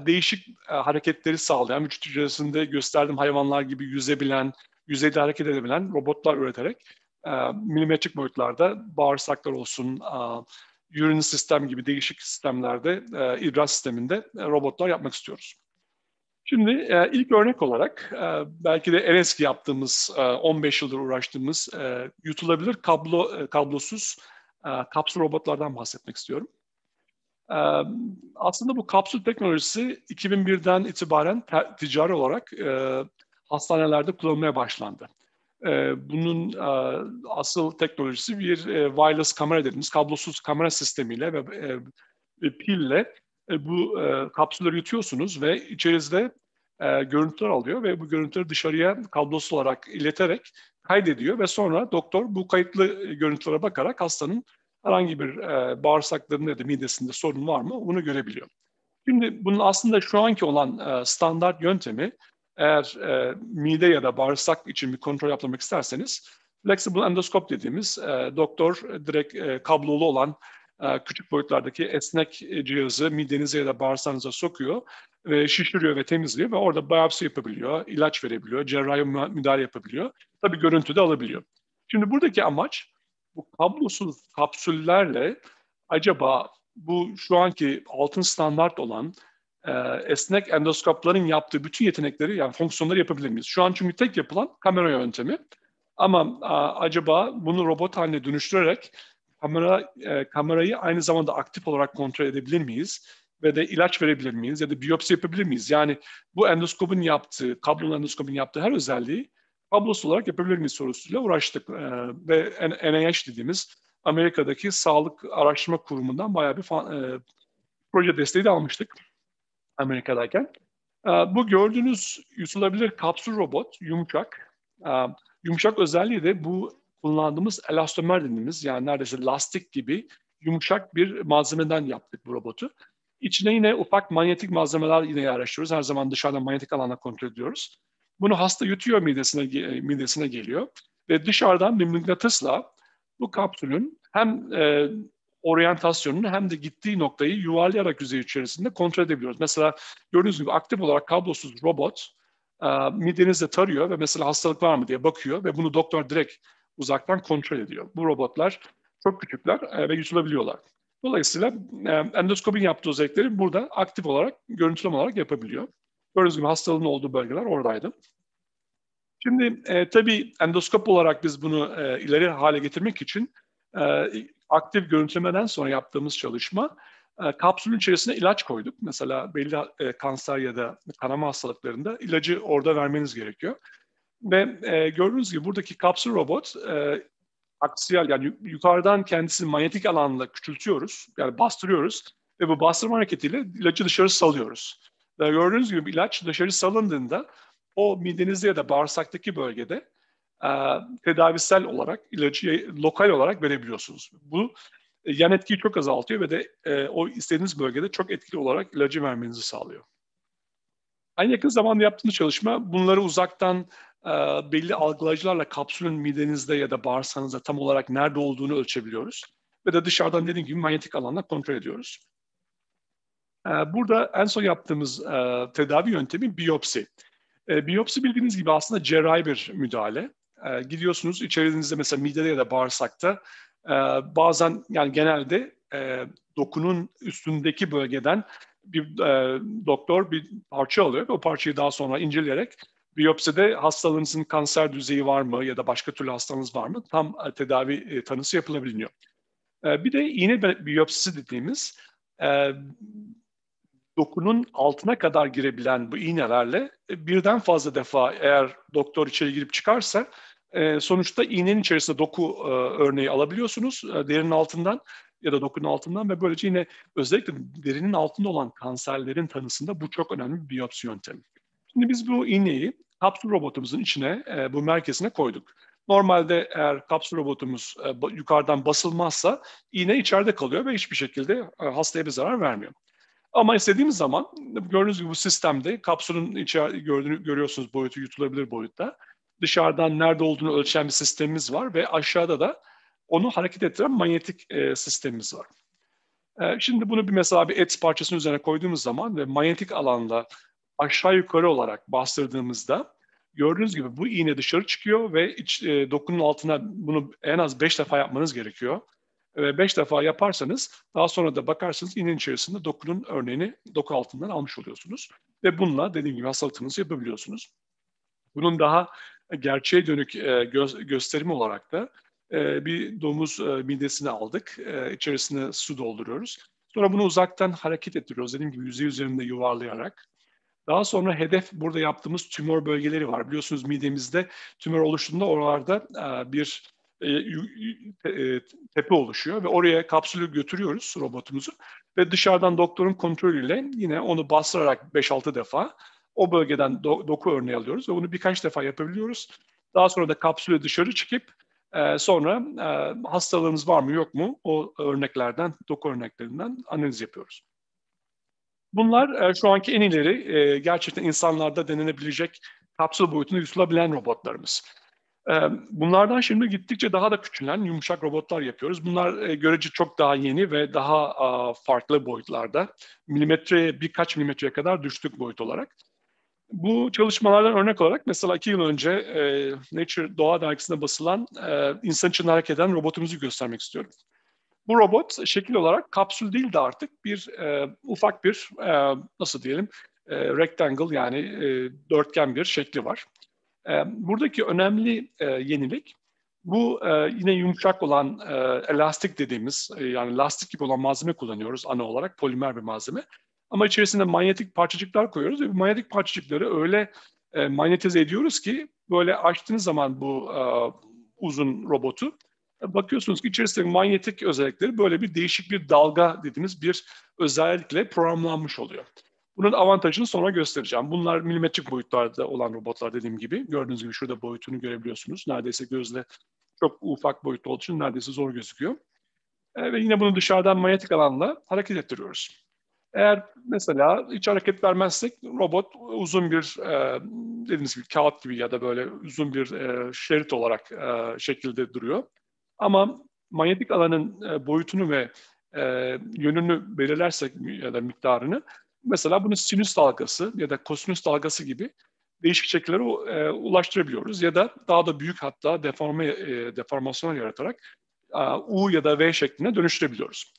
[SPEAKER 2] değişik e, hareketleri sağlayan, vücut hücresinde gösterdiğim hayvanlar gibi yüzebilen, yüzeyde hareket edebilen robotlar üreterek e, milimetrik boyutlarda bağırsaklar olsun, urin sistem gibi değişik sistemlerde, idrar sisteminde robotlar yapmak istiyoruz. Şimdi e, ilk örnek olarak e, belki de en eski yaptığımız, e, 15 yıldır uğraştığımız e, yutulabilir kablo e, kablosuz e, kapsül robotlardan bahsetmek istiyorum. E, aslında bu kapsül teknolojisi 2001'den itibaren ticari olarak e, hastanelerde kullanılmaya başlandı. E, bunun e, asıl teknolojisi bir e, wireless kamera dediğimiz kablosuz kamera sistemiyle ve e, pille e, bu e, kapsülleri yutuyorsunuz ve içerisinde e, görüntüler alıyor ve bu görüntüleri dışarıya kablosuz olarak ileterek kaydediyor ve sonra doktor bu kayıtlı görüntülere bakarak hastanın herhangi bir e, bağırsaklarında ya da midesinde sorun var mı bunu görebiliyor. Şimdi bunun aslında şu anki olan e, standart yöntemi eğer e, mide ya da bağırsak için bir kontrol yapmak isterseniz flexible endoskop dediğimiz e, doktor direkt e, kablolu olan e, küçük boyutlardaki esnek cihazı midenize ya da bağırsağınıza sokuyor ve şişiriyor ve temizliyor ve orada biyopsi yapabiliyor, ilaç verebiliyor, cerrahi müdahale yapabiliyor. Tabii görüntü de alabiliyor. Şimdi buradaki amaç bu kablosuz kapsüllerle acaba bu şu anki altın standart olan e, esnek endoskopların yaptığı bütün yetenekleri yani fonksiyonları yapabilir miyiz? Şu an çünkü tek yapılan kamera yöntemi. Ama a, acaba bunu robot haline dönüştürerek kamera e, kamerayı aynı zamanda aktif olarak kontrol edebilir miyiz? Ve de ilaç verebilir miyiz? Ya da biyopsi yapabilir miyiz? Yani bu endoskopun yaptığı, kablolu endoskopun yaptığı her özelliği kablosuz olarak yapabilir miyiz sorusuyla uğraştık. E, ve NIH dediğimiz Amerika'daki Sağlık Araştırma Kurumu'ndan bayağı bir e, proje desteği de almıştık Amerika'dayken. E, bu gördüğünüz yutulabilir kapsül robot yumuşak. E, yumuşak özelliği de bu kullandığımız elastomer dediğimiz yani neredeyse lastik gibi yumuşak bir malzemeden yaptık bu robotu. İçine yine ufak manyetik malzemeler yine yerleştiriyoruz. Her zaman dışarıdan manyetik alana kontrol ediyoruz. Bunu hasta yutuyor midesine, midesine geliyor ve dışarıdan bir mıknatısla bu kapsülün hem e, oryantasyonunu hem de gittiği noktayı yuvarlayarak yüzey içerisinde kontrol edebiliyoruz. Mesela gördüğünüz gibi aktif olarak kablosuz robot e, midenizde tarıyor ve mesela hastalık var mı diye bakıyor ve bunu doktor direkt uzaktan kontrol ediyor. Bu robotlar çok küçükler e, ve yutulabiliyorlar. Dolayısıyla e, endoskopin yaptığı özellikleri burada aktif olarak, görüntüleme olarak yapabiliyor. Gördüğünüz gibi hastalığın olduğu bölgeler oradaydı. Şimdi e, tabii endoskop olarak biz bunu e, ileri hale getirmek için e, aktif görüntülemeden sonra yaptığımız çalışma e, kapsülün içerisine ilaç koyduk. Mesela belli e, kanser ya da kanama hastalıklarında ilacı orada vermeniz gerekiyor. Ve e, gördüğünüz gibi buradaki kapsül robot e, aksiyel yani yukarıdan kendisini manyetik alanla küçültüyoruz. Yani bastırıyoruz ve bu bastırma hareketiyle ilacı dışarı salıyoruz. Gördüğünüz gibi ilaç dışarı salındığında o midenizde ya da bağırsaktaki bölgede e, tedavisel olarak ilacı lokal olarak verebiliyorsunuz. Bu e, yan etkiyi çok azaltıyor ve de e, o istediğiniz bölgede çok etkili olarak ilacı vermenizi sağlıyor. En yakın zamanda yaptığımız çalışma bunları uzaktan e, belli algılayıcılarla kapsülün midenizde ya da bağırsağınızda tam olarak nerede olduğunu ölçebiliyoruz. Ve de dışarıdan dediğim gibi manyetik alanla kontrol ediyoruz. E, burada en son yaptığımız e, tedavi yöntemi biyopsi. E, biyopsi bildiğiniz gibi aslında cerrahi bir müdahale. E, gidiyorsunuz içerinizde mesela midede ya da bağırsakta bazen yani genelde dokunun üstündeki bölgeden bir doktor bir parça alıyor ve o parçayı daha sonra inceleyerek biyopside hastalığınızın kanser düzeyi var mı ya da başka türlü hastalığınız var mı tam tedavi tanısı yapılabiliyor. Bir de iğne biyopsisi dediğimiz dokunun altına kadar girebilen bu iğnelerle e, birden fazla defa eğer doktor içeri girip çıkarsa e, sonuçta iğnenin içerisinde doku e, örneği alabiliyorsunuz derinin altından ya da dokunun altından ve böylece yine özellikle derinin altında olan kanserlerin tanısında bu çok önemli bir biyopsi yöntemi. Şimdi biz bu iğneyi kapsül robotumuzun içine, bu merkezine koyduk. Normalde eğer kapsül robotumuz yukarıdan basılmazsa iğne içeride kalıyor ve hiçbir şekilde hastaya bir zarar vermiyor. Ama istediğimiz zaman gördüğünüz gibi bu sistemde kapsülün içeri gördüğünü görüyorsunuz boyutu yutulabilir boyutta. Dışarıdan nerede olduğunu ölçen bir sistemimiz var ve aşağıda da onu hareket ettiren manyetik e, sistemimiz var. E, şimdi bunu bir mesela bir et parçasının üzerine koyduğumuz zaman ve manyetik alanla aşağı yukarı olarak bastırdığımızda gördüğünüz gibi bu iğne dışarı çıkıyor ve iç, e, dokunun altına bunu en az 5 defa yapmanız gerekiyor. Ve 5 defa yaparsanız daha sonra da bakarsınız iğnenin içerisinde dokunun örneğini doku altından almış oluyorsunuz. Ve bununla dediğim gibi hastalıklarınızı yapabiliyorsunuz. Bunun daha gerçeğe dönük e, gö- gösterimi olarak da e, bir domuz e, midesini aldık. E, içerisine su dolduruyoruz. Sonra bunu uzaktan hareket ettiriyoruz. Dediğim gibi yüzey üzerinde yuvarlayarak. Daha sonra hedef burada yaptığımız tümör bölgeleri var. Biliyorsunuz midemizde tümör oluştuğunda oralarda e, bir tepe oluşuyor ve oraya kapsülü götürüyoruz robotumuzu ve dışarıdan doktorun kontrolüyle yine onu bastırarak 5-6 defa o bölgeden do doku örneği alıyoruz ve bunu birkaç defa yapabiliyoruz. Daha sonra da kapsülü dışarı çıkıp e, sonra e, hastalığınız var mı yok mu o örneklerden, doku örneklerinden analiz yapıyoruz. Bunlar e, şu anki en ileri e, gerçekten insanlarda denenebilecek kapsül boyutunda yutulabilen robotlarımız. E, bunlardan şimdi gittikçe daha da küçülen yumuşak robotlar yapıyoruz. Bunlar e, görece çok daha yeni ve daha farklı boyutlarda. Milimetreye birkaç milimetreye kadar düştük boyut olarak. Bu çalışmalardan örnek olarak mesela iki yıl önce e, Nature Doğa dergisinde basılan e, insan için hareket eden robotumuzu göstermek istiyorum. Bu robot şekil olarak kapsül değil de artık bir e, ufak bir e, nasıl diyelim e, rectangle yani e, dörtgen bir şekli var. E, buradaki önemli e, yenilik bu e, yine yumuşak olan e, elastik dediğimiz yani lastik gibi olan malzeme kullanıyoruz ana olarak polimer bir malzeme. Ama içerisinde manyetik parçacıklar koyuyoruz ve bu manyetik parçacıkları öyle manyetize ediyoruz ki böyle açtığınız zaman bu uzun robotu bakıyorsunuz ki içerisindeki manyetik özellikleri böyle bir değişik bir dalga dediğimiz bir özellikle programlanmış oluyor. Bunun avantajını sonra göstereceğim. Bunlar milimetrik boyutlarda olan robotlar dediğim gibi. Gördüğünüz gibi şurada boyutunu görebiliyorsunuz. Neredeyse gözle çok ufak boyutta olduğu için neredeyse zor gözüküyor. E, ve yine bunu dışarıdan manyetik alanla hareket ettiriyoruz. Eğer mesela hiç hareket vermezsek robot uzun bir e, dediğiniz gibi kağıt gibi ya da böyle uzun bir e, şerit olarak e, şekilde duruyor. Ama manyetik alanın e, boyutunu ve e, yönünü belirlersek ya da miktarını mesela bunu sinüs dalgası ya da kosinüs dalgası gibi değişik şekillere e, ulaştırabiliyoruz ya da daha da büyük hatta deforme e, deformasyon yaratarak e, U ya da V şeklinde dönüştürebiliyoruz.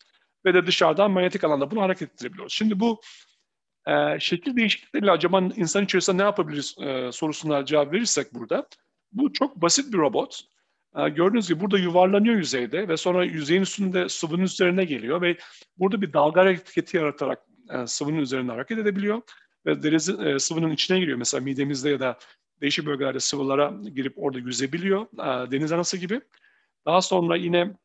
[SPEAKER 2] Ve de dışarıdan manyetik alanda bunu hareket ettirebiliyoruz. Şimdi bu e, şekil değişiklikleriyle acaba insan içerisinde ne yapabiliriz e, sorusuna cevap verirsek burada. Bu çok basit bir robot. E, gördüğünüz gibi burada yuvarlanıyor yüzeyde ve sonra yüzeyin üstünde sıvının üzerine geliyor ve burada bir dalga hareketi yaratarak e, sıvının üzerinde hareket edebiliyor ve deriz e, sıvının içine giriyor. Mesela midemizde ya da değişik bölgelerde sıvılara girip orada yüzebiliyor. E, deniz anası gibi. Daha sonra yine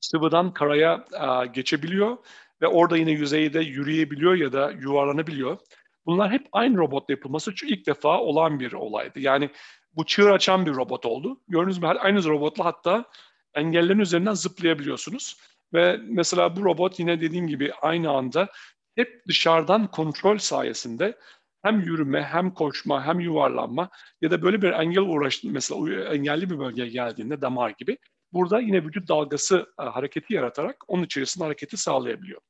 [SPEAKER 2] sıvıdan karaya e, geçebiliyor ve orada yine yüzeyde yürüyebiliyor ya da yuvarlanabiliyor. Bunlar hep aynı robotla yapılması çünkü ilk defa olan bir olaydı. Yani bu çığır açan bir robot oldu. Gördüğünüz mü aynı robotla hatta engellerin üzerinden zıplayabiliyorsunuz. Ve mesela bu robot yine dediğim gibi aynı anda hep dışarıdan kontrol sayesinde hem yürüme, hem koşma, hem yuvarlanma ya da böyle bir engel uğraştı mesela engelli bir bölgeye geldiğinde damar gibi burada yine vücut dalgası e, hareketi yaratarak onun içerisinde hareketi sağlayabiliyor.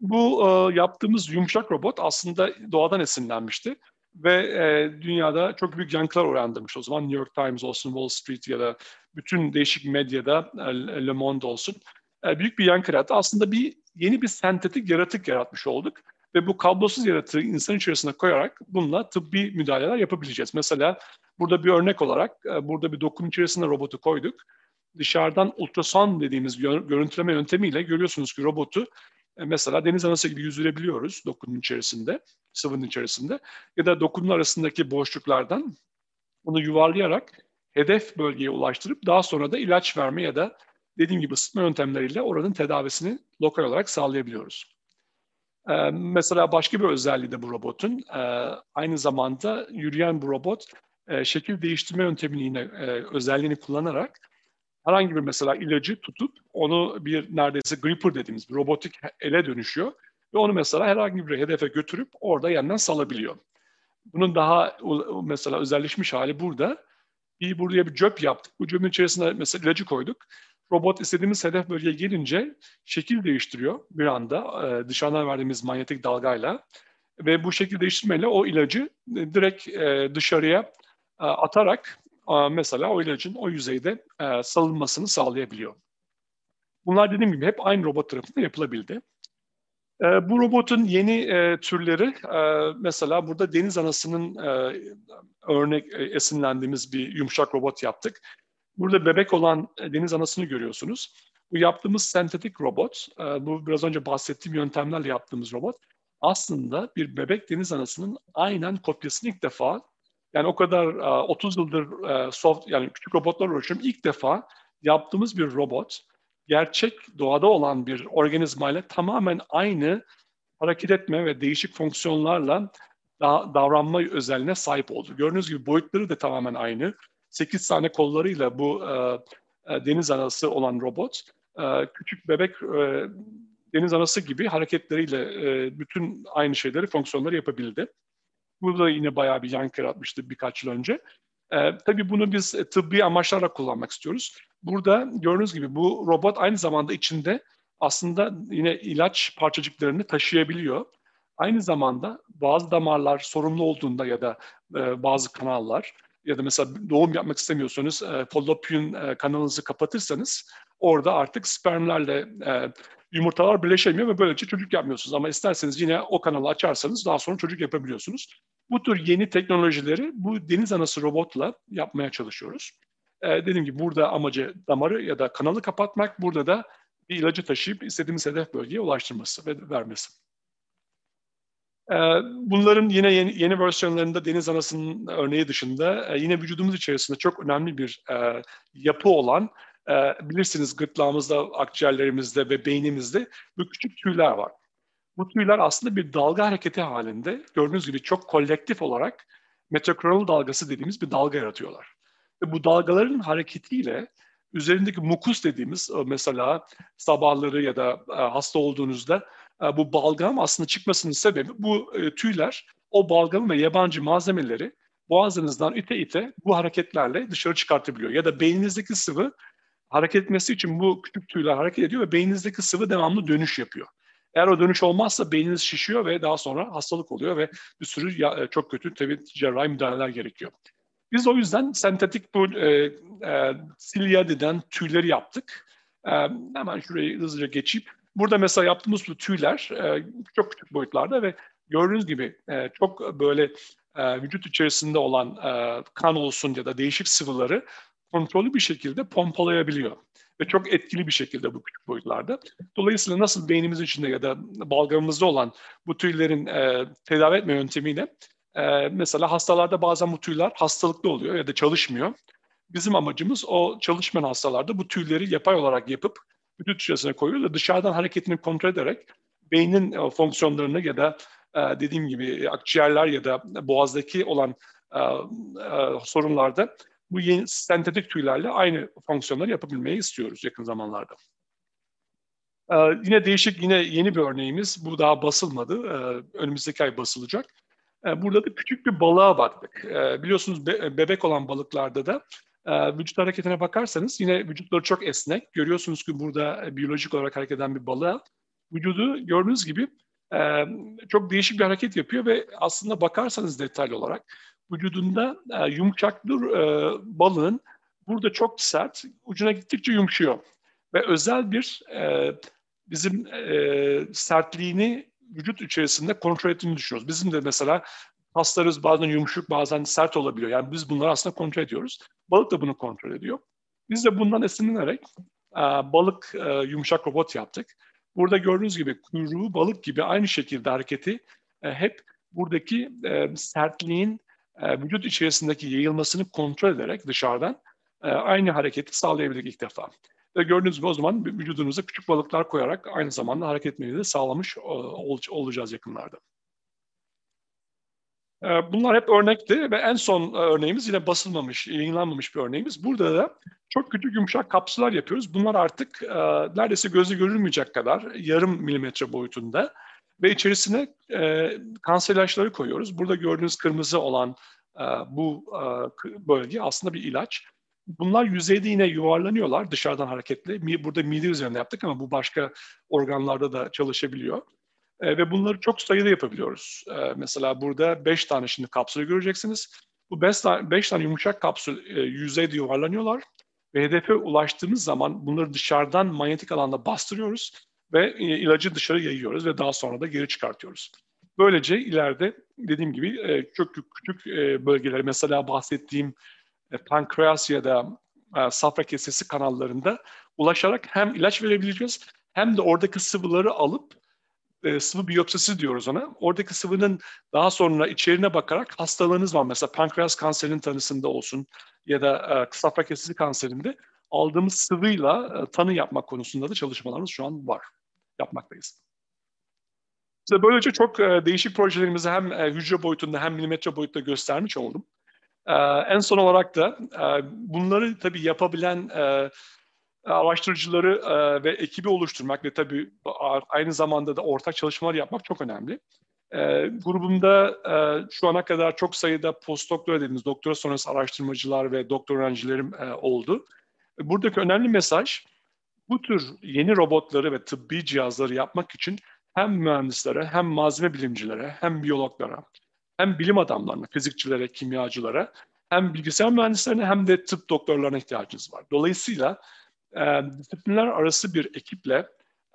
[SPEAKER 2] Bu e, yaptığımız yumuşak robot aslında doğadan esinlenmişti ve e, dünyada çok büyük yankılar uyandırmış. O zaman New York Times olsun, Wall Street ya da bütün değişik medyada, Le Monde olsun büyük bir yankı yarattı. Aslında bir yeni bir sentetik yaratık yaratmış olduk ve bu kablosuz yaratığı insan içerisine koyarak bununla tıbbi müdahaleler yapabileceğiz. Mesela burada bir örnek olarak e, burada bir dokunun içerisine robotu koyduk. Dışarıdan ultrason dediğimiz görüntüleme yöntemiyle görüyorsunuz ki robotu e, mesela deniz anası gibi yüzdürebiliyoruz dokunun içerisinde, sıvının içerisinde ya da dokunun arasındaki boşluklardan bunu yuvarlayarak hedef bölgeye ulaştırıp daha sonra da ilaç verme ya da dediğim gibi ısıtma yöntemleriyle oranın tedavisini lokal olarak sağlayabiliyoruz. Ee, mesela başka bir özelliği de bu robotun. Ee, aynı zamanda yürüyen bu robot e, şekil değiştirme yöntemini yine e, özelliğini kullanarak herhangi bir mesela ilacı tutup onu bir neredeyse gripper dediğimiz bir robotik ele dönüşüyor ve onu mesela herhangi bir hedefe götürüp orada yeniden salabiliyor. Bunun daha mesela özelleşmiş hali burada. Bir buraya bir cöp yaptık. Bu cöpün içerisine mesela ilacı koyduk. Robot istediğimiz hedef bölgeye gelince şekil değiştiriyor bir anda e, dışarıdan verdiğimiz manyetik dalgayla ve bu şekil değiştirmeyle o ilacı e, direkt e, dışarıya atarak mesela o ilacın o yüzeyde salınmasını sağlayabiliyor. Bunlar dediğim gibi hep aynı robot tarafından yapılabildi. E, bu robotun yeni e, türleri e, mesela burada deniz anasının e, örnek e, esinlendiğimiz bir yumuşak robot yaptık. Burada bebek olan e, deniz anasını görüyorsunuz. Bu yaptığımız sentetik robot, e, bu biraz önce bahsettiğim yöntemlerle yaptığımız robot aslında bir bebek deniz anasının aynen kopyasını ilk defa yani o kadar 30 e, yıldır soft yani küçük robotlar uğraşıyorum. İlk defa yaptığımız bir robot gerçek doğada olan bir organizmayla tamamen aynı hareket etme ve değişik fonksiyonlarla davranma özelliğine sahip oldu. Gördüğünüz gibi boyutları da tamamen aynı. 8 tane kollarıyla bu e, e, deniz anası olan robot e, küçük bebek e, deniz anası gibi hareketleriyle e, bütün aynı şeyleri, fonksiyonları yapabildi. Bu da yine bayağı bir yankı yaratmıştı birkaç yıl önce. E, tabii bunu biz tıbbi amaçlarla kullanmak istiyoruz. Burada gördüğünüz gibi bu robot aynı zamanda içinde aslında yine ilaç parçacıklarını taşıyabiliyor. Aynı zamanda bazı damarlar sorumlu olduğunda ya da e, bazı kanallar ya da mesela doğum yapmak istemiyorsanız e, fallopian e, kanalınızı kapatırsanız orada artık spermlerle e, yumurtalar birleşemiyor ve böylece çocuk yapmıyorsunuz. Ama isterseniz yine o kanalı açarsanız daha sonra çocuk yapabiliyorsunuz. Bu tür yeni teknolojileri bu deniz anası robotla yapmaya çalışıyoruz. Ee, dediğim gibi burada amacı damarı ya da kanalı kapatmak, burada da bir ilacı taşıyıp istediğimiz hedef bölgeye ulaştırması ve vermesi. Ee, bunların yine yeni, yeni versiyonlarında deniz anasının örneği dışında e, yine vücudumuz içerisinde çok önemli bir e, yapı olan e, bilirsiniz gırtlağımızda, akciğerlerimizde ve beynimizde bu küçük tüyler var. Bu tüyler aslında bir dalga hareketi halinde gördüğünüz gibi çok kolektif olarak metokronal dalgası dediğimiz bir dalga yaratıyorlar. Ve bu dalgaların hareketiyle üzerindeki mukus dediğimiz mesela sabahları ya da hasta olduğunuzda bu balgam aslında çıkmasının sebebi bu tüyler o balgamı ve yabancı malzemeleri boğazınızdan ite ite bu hareketlerle dışarı çıkartabiliyor. Ya da beyninizdeki sıvı hareket etmesi için bu küçük tüyler hareket ediyor ve beyninizdeki sıvı devamlı dönüş yapıyor. Eğer o dönüş olmazsa beyniniz şişiyor ve daha sonra hastalık oluyor ve bir sürü ya, çok kötü tabii cerrahi müdahaleler gerekiyor. Biz o yüzden sentetik bu e, e, silya deden tüyleri yaptık. E, hemen şurayı hızlıca geçeyim. Burada mesela yaptığımız bu tüyler e, çok küçük boyutlarda ve gördüğünüz gibi e, çok böyle e, vücut içerisinde olan e, kan olsun ya da değişik sıvıları kontrollü bir şekilde pompalayabiliyor. Ve çok etkili bir şekilde bu küçük boyutlarda. Dolayısıyla nasıl beynimizin içinde ya da balgamımızda olan bu tüylerin e, tedavi etme yöntemiyle e, mesela hastalarda bazen bu tüyler hastalıklı oluyor ya da çalışmıyor. Bizim amacımız o çalışmayan hastalarda bu tüyleri yapay olarak yapıp vücut içerisine koyuyor ve dışarıdan hareketini kontrol ederek beynin e, fonksiyonlarını ya da e, dediğim gibi akciğerler ya da boğazdaki olan e, e, sorunlarda bu yeni sentetik tüylerle aynı fonksiyonları yapabilmeyi istiyoruz yakın zamanlarda. Yine değişik, yine yeni bir örneğimiz. Bu daha basılmadı. Önümüzdeki ay basılacak. Burada da küçük bir balığa baktık. Biliyorsunuz be, bebek olan balıklarda da e, vücut hareketine bakarsanız yine vücutları çok esnek. Görüyorsunuz ki burada e, biyolojik olarak hareket eden bir balığa vücudu gördüğünüz gibi e, çok değişik bir hareket yapıyor ve aslında bakarsanız detaylı olarak vücudunda e, yumuşaklığı e, balığın burada çok sert, ucuna gittikçe yumuşuyor. Ve özel bir bizim sertliğini vücut içerisinde kontrol ettiğini düşünüyoruz. Bizim de mesela kaslarımız bazen yumuşak bazen sert olabiliyor. Yani biz bunları aslında kontrol ediyoruz. Balık da bunu kontrol ediyor. Biz de bundan esinlenerek e, balık e, yumuşak robot yaptık. Burada gördüğünüz gibi kuyruğu balık gibi aynı şekilde hareketi e, hep buradaki e, sertliğin e, vücut içerisindeki yayılmasını kontrol ederek dışarıdan e, aynı hareketi sağlayabildik ilk defa. Ve gördüğünüz gibi o zaman vücudunuza küçük balıklar koyarak aynı zamanda hareket etmeyi de sağlamış ol, olacağız yakınlarda. E, bunlar hep örnekti ve en son örneğimiz yine basılmamış, yayınlanmamış bir örneğimiz. Burada da çok küçük yumuşak kapsüller yapıyoruz. Bunlar artık neredeyse gözü görülmeyecek kadar yarım milimetre boyutunda ve içerisine e, kanser ilaçları koyuyoruz. Burada gördüğünüz kırmızı olan e, bu e, bölge aslında bir ilaç. Bunlar yüzeyde yine yuvarlanıyorlar dışarıdan hareketli. Burada mide üzerinde yaptık ama bu başka organlarda da çalışabiliyor. E, ve bunları çok sayıda yapabiliyoruz. E, mesela burada 5 tane şimdi kapsül göreceksiniz. Bu 5 tane, beş tane yumuşak kapsül e, yüzeyde yuvarlanıyorlar. Ve hedefe ulaştığımız zaman bunları dışarıdan manyetik alanda bastırıyoruz ve e, ilacı dışarı yayıyoruz ve daha sonra da geri çıkartıyoruz. Böylece ileride dediğim gibi e, çok küçük e, bölgelere mesela bahsettiğim pankreas ya da safra kesesi kanallarında ulaşarak hem ilaç verebileceğiz hem de oradaki sıvıları alıp e, sıvı biyopsisi diyoruz ona. Oradaki sıvının daha sonra içerine bakarak hastalığınız var. Mesela pankreas kanserinin tanısında olsun ya da e, safra kesesi kanserinde aldığımız sıvıyla e, tanı yapmak konusunda da çalışmalarımız şu an var. Yapmaktayız. İşte böylece çok e, değişik projelerimizi hem e, hücre boyutunda hem milimetre boyutta göstermiş oldum. E, en son olarak da e, bunları tabii yapabilen e, araştırıcıları e, ve ekibi oluşturmak ve tabii aynı zamanda da ortak çalışmalar yapmak çok önemli. E, grubumda e, şu ana kadar çok sayıda postdoktora dediğimiz doktora sonrası araştırmacılar ve doktor öğrencilerim e, oldu. Buradaki önemli mesaj bu tür yeni robotları ve tıbbi cihazları yapmak için hem mühendislere hem malzeme bilimcilere hem biyologlara hem bilim adamlarına, fizikçilere, kimyacılara hem bilgisayar mühendislerine hem de tıp doktorlarına ihtiyacınız var. Dolayısıyla e, disiplinler arası bir ekiple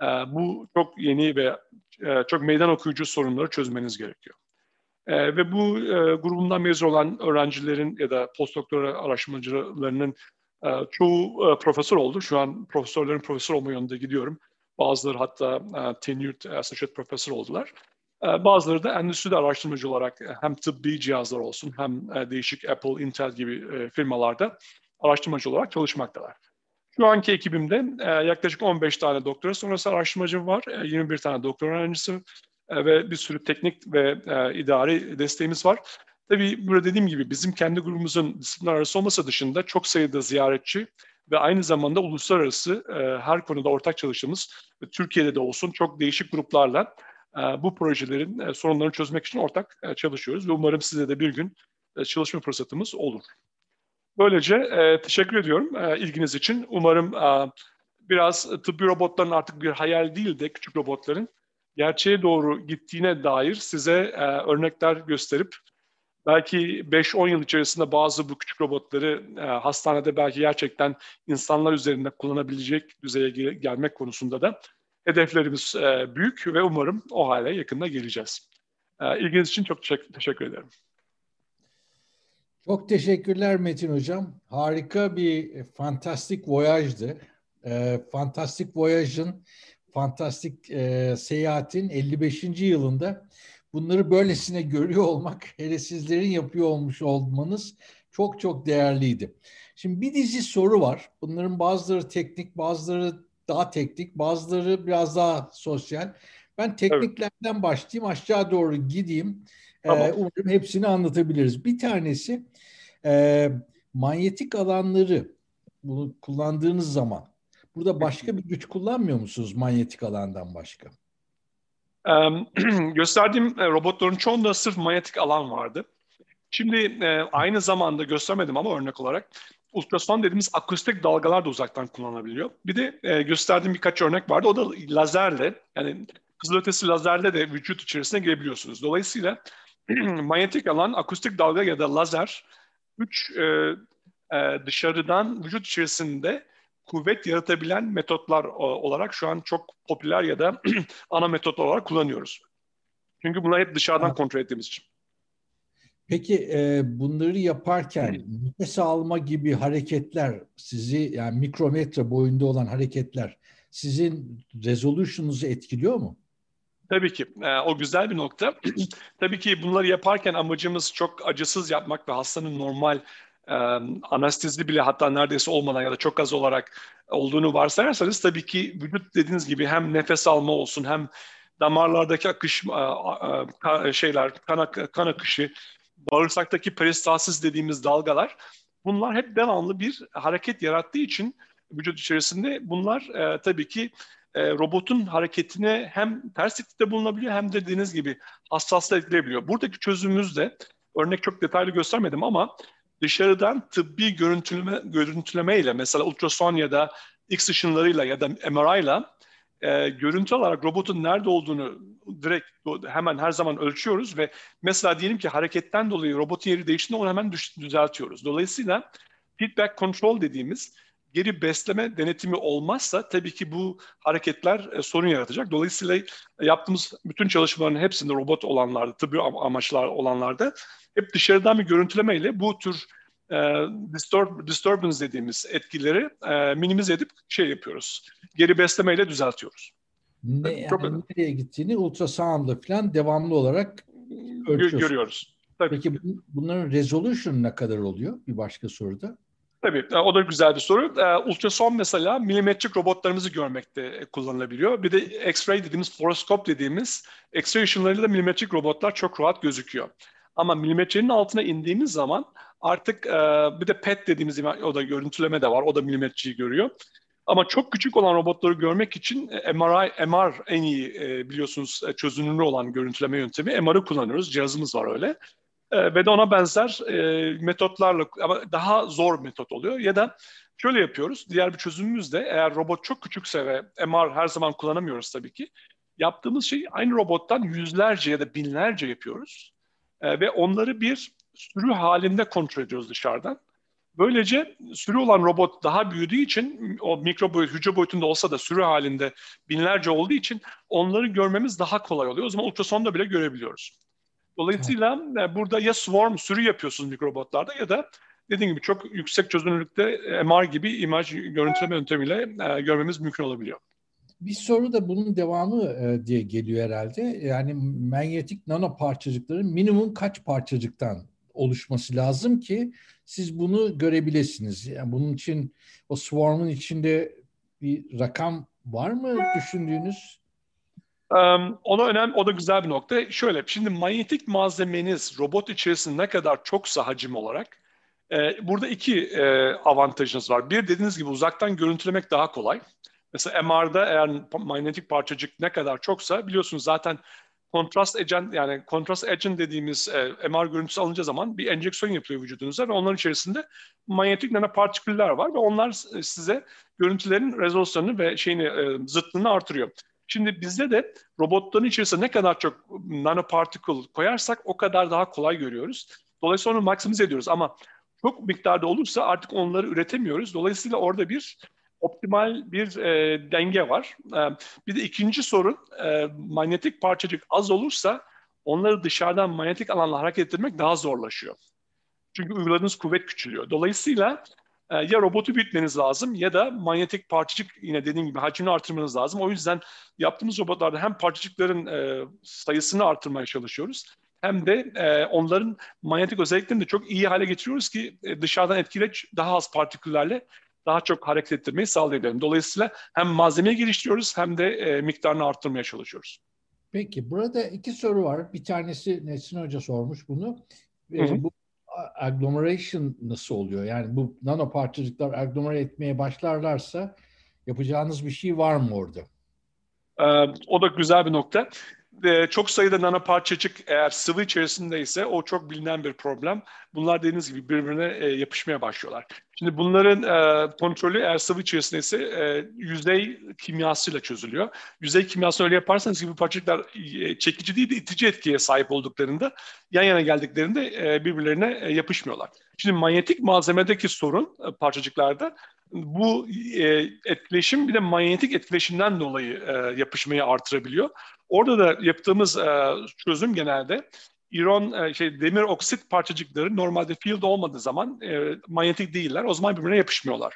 [SPEAKER 2] e, bu çok yeni ve e, çok meydan okuyucu sorunları çözmeniz gerekiyor. E, ve bu e, grubundan mezun olan öğrencilerin ya da postdoktora araştırmacılarının e, çoğu e, profesör oldu. Şu an profesörlerin profesör olma yönünde gidiyorum. Bazıları hatta e, tenured associate profesör oldular. E, bazıları da endüstride araştırmacı olarak e, hem tıbbi cihazlar olsun hem e, değişik Apple, Intel gibi firmalarda araştırmacı olarak çalışmaktalar. Şu anki ekibimde e, yaklaşık 15 tane doktora sonrası araştırmacım var, e, 21 tane doktor öğrencisi e, ve bir sürü teknik ve e, idari desteğimiz var. Tabii burada dediğim gibi bizim kendi grubumuzun disiplinler arası olmasa dışında çok sayıda ziyaretçi ve aynı zamanda uluslararası e, her konuda ortak çalıştığımız ve Türkiye'de de olsun çok değişik gruplarla e, bu projelerin e, sorunlarını çözmek için ortak e, çalışıyoruz ve umarım size de bir gün e, çalışma fırsatımız olur. Böylece e, teşekkür ediyorum e, ilginiz için. Umarım e, biraz tıbbi robotların artık bir hayal değil de küçük robotların gerçeğe doğru gittiğine dair size e, örnekler gösterip belki 5-10 yıl içerisinde bazı bu küçük robotları e, hastanede belki gerçekten insanlar üzerinde kullanabilecek düzeye gelmek konusunda da hedeflerimiz e, büyük ve umarım o hale yakında geleceğiz. E, ilginiz için çok teşekkür, teşekkür ederim.
[SPEAKER 1] Çok teşekkürler Metin Hocam. Harika bir fantastik voyajdı. E, fantastik Voyage'ın, fantastik e, seyahatin 55. yılında bunları böylesine görüyor olmak, hele sizlerin yapıyor olmuş olmanız çok çok değerliydi. Şimdi bir dizi soru var. Bunların bazıları teknik, bazıları daha teknik, bazıları biraz daha sosyal. Ben tekniklerden evet. başlayayım, aşağı doğru gideyim. Tamam. Ee, umarım hepsini anlatabiliriz. Bir tanesi e, manyetik alanları bunu kullandığınız zaman burada başka bir güç kullanmıyor musunuz manyetik alandan başka?
[SPEAKER 2] gösterdiğim e, robotların çoğunda sırf manyetik alan vardı. Şimdi e, aynı zamanda göstermedim ama örnek olarak ultrason dediğimiz akustik dalgalar da uzaktan kullanılabiliyor. Bir de e, gösterdiğim birkaç örnek vardı. O da lazerle yani kızılötesi lazerle de vücut içerisine girebiliyorsunuz. Dolayısıyla manyetik alan, akustik dalga ya da lazer üç e, e, dışarıdan vücut içerisinde kuvvet yaratabilen metotlar olarak şu an çok popüler ya da ana metot olarak kullanıyoruz. Çünkü bunlar hep dışarıdan kontrol ettiğimiz için.
[SPEAKER 1] Peki e, bunları yaparken nefes alma gibi hareketler sizi yani mikrometre boyunda olan hareketler sizin resolution'unuzu etkiliyor mu?
[SPEAKER 2] Tabii ki. E, o güzel bir nokta. Tabii ki bunları yaparken amacımız çok acısız yapmak ve hastanın normal e, anestezi bile hatta neredeyse olmadan ya da çok az olarak olduğunu varsayarsanız tabii ki vücut dediğiniz gibi hem nefes alma olsun hem damarlardaki akış e, e, şeyler kan, kan akışı bağırsaktaki peristalsiz dediğimiz dalgalar bunlar hep devamlı bir hareket yarattığı için vücut içerisinde bunlar e, tabii ki e, robotun hareketine hem ters etkide bulunabiliyor hem de dediğiniz gibi hassasla etkileyebiliyor. Buradaki çözümümüz de örnek çok detaylı göstermedim ama dışarıdan tıbbi görüntüleme, görüntüleme ile mesela ultrason ya da X ışınlarıyla ya da MRI ile e, görüntü olarak robotun nerede olduğunu direkt hemen her zaman ölçüyoruz ve mesela diyelim ki hareketten dolayı robotun yeri değiştiğinde onu hemen düzeltiyoruz. Dolayısıyla feedback control dediğimiz geri besleme denetimi olmazsa tabii ki bu hareketler e, sorun yaratacak. Dolayısıyla yaptığımız bütün çalışmaların hepsinde robot olanlarda, tıbbi amaçlar olanlarda hep dışarıdan bir görüntülemeyle bu tür e, disturb, disturbance dediğimiz etkileri e, minimize edip şey yapıyoruz. Geri beslemeyle düzeltiyoruz.
[SPEAKER 1] Ne, yani Çok nereye gittiğini ultrasoundla falan devamlı olarak ölçüyoruz.
[SPEAKER 2] görüyoruz. Tabii.
[SPEAKER 1] Peki bunların resolution ne kadar oluyor? Bir başka soruda.
[SPEAKER 2] Tabii o da güzel bir soru. E, ultrason mesela milimetrik robotlarımızı görmekte e, kullanılabiliyor. Bir de X-ray dediğimiz fluoroskop dediğimiz X-ray ışınlarıyla milimetrik robotlar çok rahat gözüküyor. Ama milimetrenin altına indiğimiz zaman artık e, bir de PET dediğimiz o da görüntüleme de var. O da milimetreyi görüyor. Ama çok küçük olan robotları görmek için e, MRI, MR en iyi biliyorsunuz çözünürlüğü olan görüntüleme yöntemi. MR'ı kullanıyoruz. Cihazımız var öyle. E, ve de ona benzer e, metotlarla ama daha zor metot oluyor. Ya da şöyle yapıyoruz. Diğer bir çözümümüz de eğer robot çok küçükse ve MR her zaman kullanamıyoruz tabii ki. Yaptığımız şey aynı robottan yüzlerce ya da binlerce yapıyoruz. E, ve onları bir sürü halinde kontrol ediyoruz dışarıdan. Böylece sürü olan robot daha büyüdüğü için o mikro boyut, hücre boyutunda olsa da sürü halinde binlerce olduğu için onları görmemiz daha kolay oluyor. O zaman ultrasonda bile görebiliyoruz. Dolayısıyla evet. burada ya swarm sürü yapıyorsunuz mikrobotlarda ya da dediğim gibi çok yüksek çözünürlükte MR gibi imaj görüntüleme yöntemiyle e, görmemiz mümkün olabiliyor.
[SPEAKER 1] Bir soru da bunun devamı e, diye geliyor herhalde. Yani manyetik nano parçacıkların minimum kaç parçacıktan oluşması lazım ki siz bunu görebilirsiniz. Yani bunun için o swarm'ın içinde bir rakam var mı düşündüğünüz?
[SPEAKER 2] Um, ona önemli, o da güzel bir nokta. Şöyle, şimdi manyetik malzemeniz robot içerisinde ne kadar çoksa hacim olarak, e, burada iki e, avantajınız var. Bir dediğiniz gibi uzaktan görüntülemek daha kolay. Mesela MR'da eğer manyetik parçacık ne kadar çoksa biliyorsunuz zaten kontrast agent yani kontrast agent dediğimiz e, MR görüntüsü alınca zaman bir enjeksiyon yapılıyor vücudunuza ve onların içerisinde manyetik nanopartiküller var ve onlar size görüntülerin rezolusyonunu ve şeyini e, zıtlığını artırıyor. Şimdi bizde de robotların içerisine ne kadar çok nanoparticle koyarsak o kadar daha kolay görüyoruz. Dolayısıyla onu maksimize ediyoruz ama çok miktarda olursa artık onları üretemiyoruz. Dolayısıyla orada bir optimal bir e, denge var. E, bir de ikinci sorun e, manyetik parçacık az olursa onları dışarıdan manyetik alanla hareket ettirmek daha zorlaşıyor. Çünkü uyguladığınız kuvvet küçülüyor. Dolayısıyla e, ya robotu büyütmeniz lazım ya da manyetik parçacık yine dediğim gibi hacmini artırmanız lazım. O yüzden yaptığımız robotlarda hem parçacıkların e, sayısını artırmaya çalışıyoruz hem de e, onların manyetik özelliklerini de çok iyi hale getiriyoruz ki e, dışarıdan etkileç daha az partiküllerle daha çok hareket ettirmeyi sağlayabilirim. Dolayısıyla hem malzemeyi geliştiriyoruz hem de e, miktarını arttırmaya çalışıyoruz.
[SPEAKER 1] Peki burada iki soru var. Bir tanesi Nesin Hoca sormuş bunu. E, hı hı. Bu agglomeration nasıl oluyor? Yani bu nano parçacıklar agglomere etmeye başlarlarsa yapacağınız bir şey var mı orada?
[SPEAKER 2] Ee, o da güzel bir nokta e, çok sayıda nanoparçacık eğer sıvı içerisinde ise o çok bilinen bir problem. Bunlar dediğiniz gibi birbirine e, yapışmaya başlıyorlar. Şimdi bunların e, kontrolü eğer sıvı içerisinde ise e, yüzey kimyasıyla çözülüyor. Yüzey kimyasını öyle yaparsanız gibi parçacıklar e, çekici değil de itici etkiye sahip olduklarında yan yana geldiklerinde birbirlerine yapışmıyorlar. Şimdi manyetik malzemedeki sorun parçacıklarda bu e, etkileşim bir de manyetik etkileşimden dolayı e, yapışmayı artırabiliyor. Orada da yaptığımız e, çözüm genelde iron e, şey demir oksit parçacıkları normalde field olmadığı zaman e, manyetik değiller. O zaman birbirine yapışmıyorlar.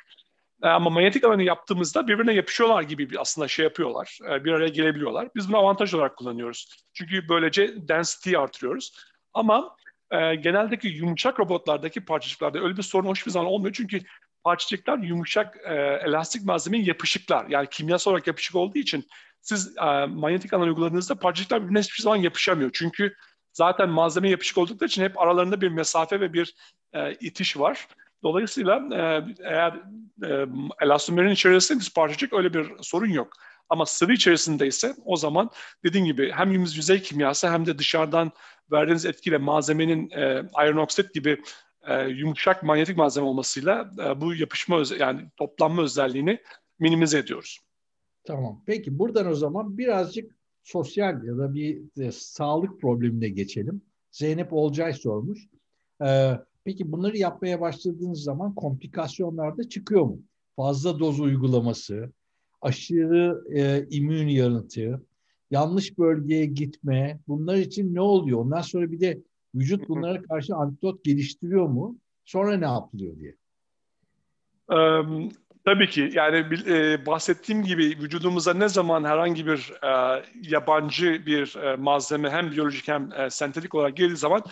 [SPEAKER 2] E, ama manyetik alanı yaptığımızda birbirine yapışıyorlar gibi bir aslında şey yapıyorlar. E, bir araya gelebiliyorlar. Biz bunu avantaj olarak kullanıyoruz. Çünkü böylece density'yi artırıyoruz. Ama e, geneldeki yumuşak robotlardaki parçacıklarda öyle bir sorun hiçbir zaman olmuyor. Çünkü parçacıklar yumuşak e, elastik malzemenin yapışıklar. Yani kimyasal olarak yapışık olduğu için siz e, manyetik alan uyguladığınızda parçacıklar birbirine hiçbir zaman yapışamıyor. Çünkü zaten malzeme yapışık oldukları için hep aralarında bir mesafe ve bir e, itiş var. Dolayısıyla e, eğer e, elastomerin içerisinde bir parçacık öyle bir sorun yok. Ama sıvı içerisinde ise o zaman dediğim gibi hem yüzey kimyası hem de dışarıdan verdiğiniz etkiyle malzemenin e, iron oxide gibi e, yumuşak manyetik malzeme olmasıyla e, bu yapışma yani toplanma özelliğini minimize ediyoruz.
[SPEAKER 1] Tamam. Peki buradan o zaman birazcık sosyal ya da bir e, sağlık problemine geçelim. Zeynep Olcay sormuş. Ee, peki bunları yapmaya başladığınız zaman komplikasyonlar da çıkıyor mu? fazla doz uygulaması, aşırı e, immün yanıtı, yanlış bölgeye gitme bunlar için ne oluyor? Ondan sonra bir de vücut bunlara karşı antidot geliştiriyor mu? Sonra ne yapılıyor diye.
[SPEAKER 2] Um, tabii ki yani e, bahsettiğim gibi vücudumuza ne zaman herhangi bir e, yabancı bir e, malzeme hem biyolojik hem e, sentetik olarak girdiği zaman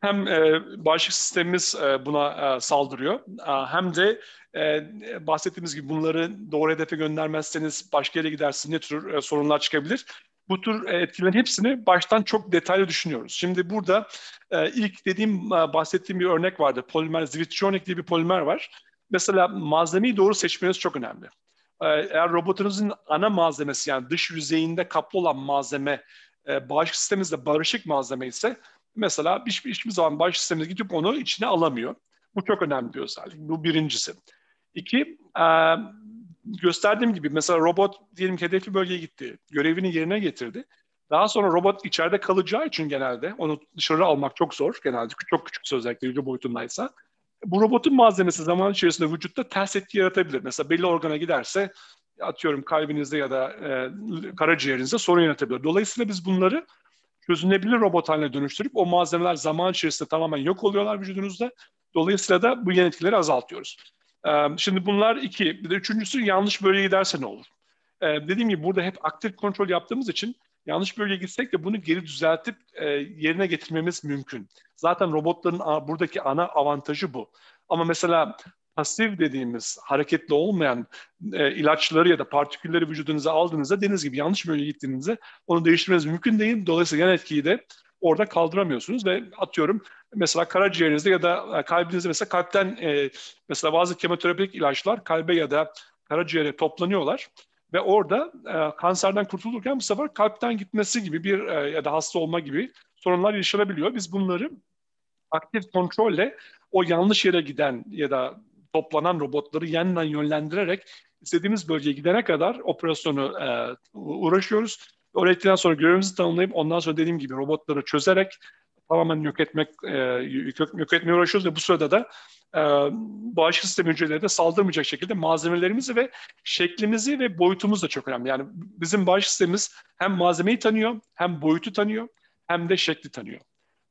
[SPEAKER 2] hem e, bağışıklık sistemimiz e, buna e, saldırıyor e, hem de e, bahsettiğimiz gibi bunları doğru hedefe göndermezseniz başka yere gidersiniz ne tür e, sorunlar çıkabilir. Bu tür e, etkilerin hepsini baştan çok detaylı düşünüyoruz. Şimdi burada e, ilk dediğim e, bahsettiğim bir örnek vardı. Polimer, Zvitronic diye bir polimer var. Mesela malzemeyi doğru seçmeniz çok önemli. E, eğer robotunuzun ana malzemesi yani dış yüzeyinde kaplı olan malzeme e, bağışıklık sisteminizde barışık malzeme ise mesela hiçbir, hiçbir zaman bağışıklık sisteminiz gidip onu içine alamıyor. Bu çok önemli bir özellik. Bu birincisi. İki, e, gösterdiğim gibi mesela robot diyelim ki hedefli bölgeye gitti. Görevini yerine getirdi. Daha sonra robot içeride kalacağı için genelde onu dışarı almak çok zor. Genelde çok küçük özellikle hücre boyutundaysa. Bu robotun malzemesi zaman içerisinde vücutta ters etki yaratabilir. Mesela belli organa giderse atıyorum kalbinizde ya da e, karaciğerinizde sorun yaratabilir. Dolayısıyla biz bunları çözünebilir robot haline dönüştürüp o malzemeler zaman içerisinde tamamen yok oluyorlar vücudunuzda. Dolayısıyla da bu yan etkileri azaltıyoruz. Şimdi bunlar iki. Bir de üçüncüsü yanlış bölgeye giderse ne olur? Dediğim gibi burada hep aktif kontrol yaptığımız için yanlış bölgeye gitsek de bunu geri düzeltip yerine getirmemiz mümkün. Zaten robotların buradaki ana avantajı bu. Ama mesela pasif dediğimiz hareketli olmayan e, ilaçları ya da partikülleri vücudunuza aldığınızda deniz gibi yanlış bölgeye gittiğinizde onu değiştirmeniz mümkün değil. Dolayısıyla yan etkiyi de orada kaldıramıyorsunuz ve atıyorum mesela karaciğerinizde ya da e, kalbinizde mesela kalpten e, mesela bazı kemoterapik ilaçlar kalbe ya da karaciğere toplanıyorlar ve orada e, kanserden kurtulurken bu sefer kalpten gitmesi gibi bir e, ya da hasta olma gibi sorunlar yaşanabiliyor. Biz bunları aktif kontrolle o yanlış yere giden ya da toplanan robotları yeniden yönlendirerek istediğimiz bölgeye gidene kadar operasyonu e, uğraşıyoruz. Oraya gittikten sonra görevimizi tanımlayıp ondan sonra dediğim gibi robotları çözerek tamamen yok etmek e, yok etmeye uğraşıyoruz ve bu sırada da e, bağışıklık sistemi hücreleri de saldırmayacak şekilde malzemelerimizi ve şeklimizi ve boyutumuz da çok önemli. Yani bizim bağışıklık sistemimiz hem malzemeyi tanıyor, hem boyutu tanıyor, hem de şekli tanıyor.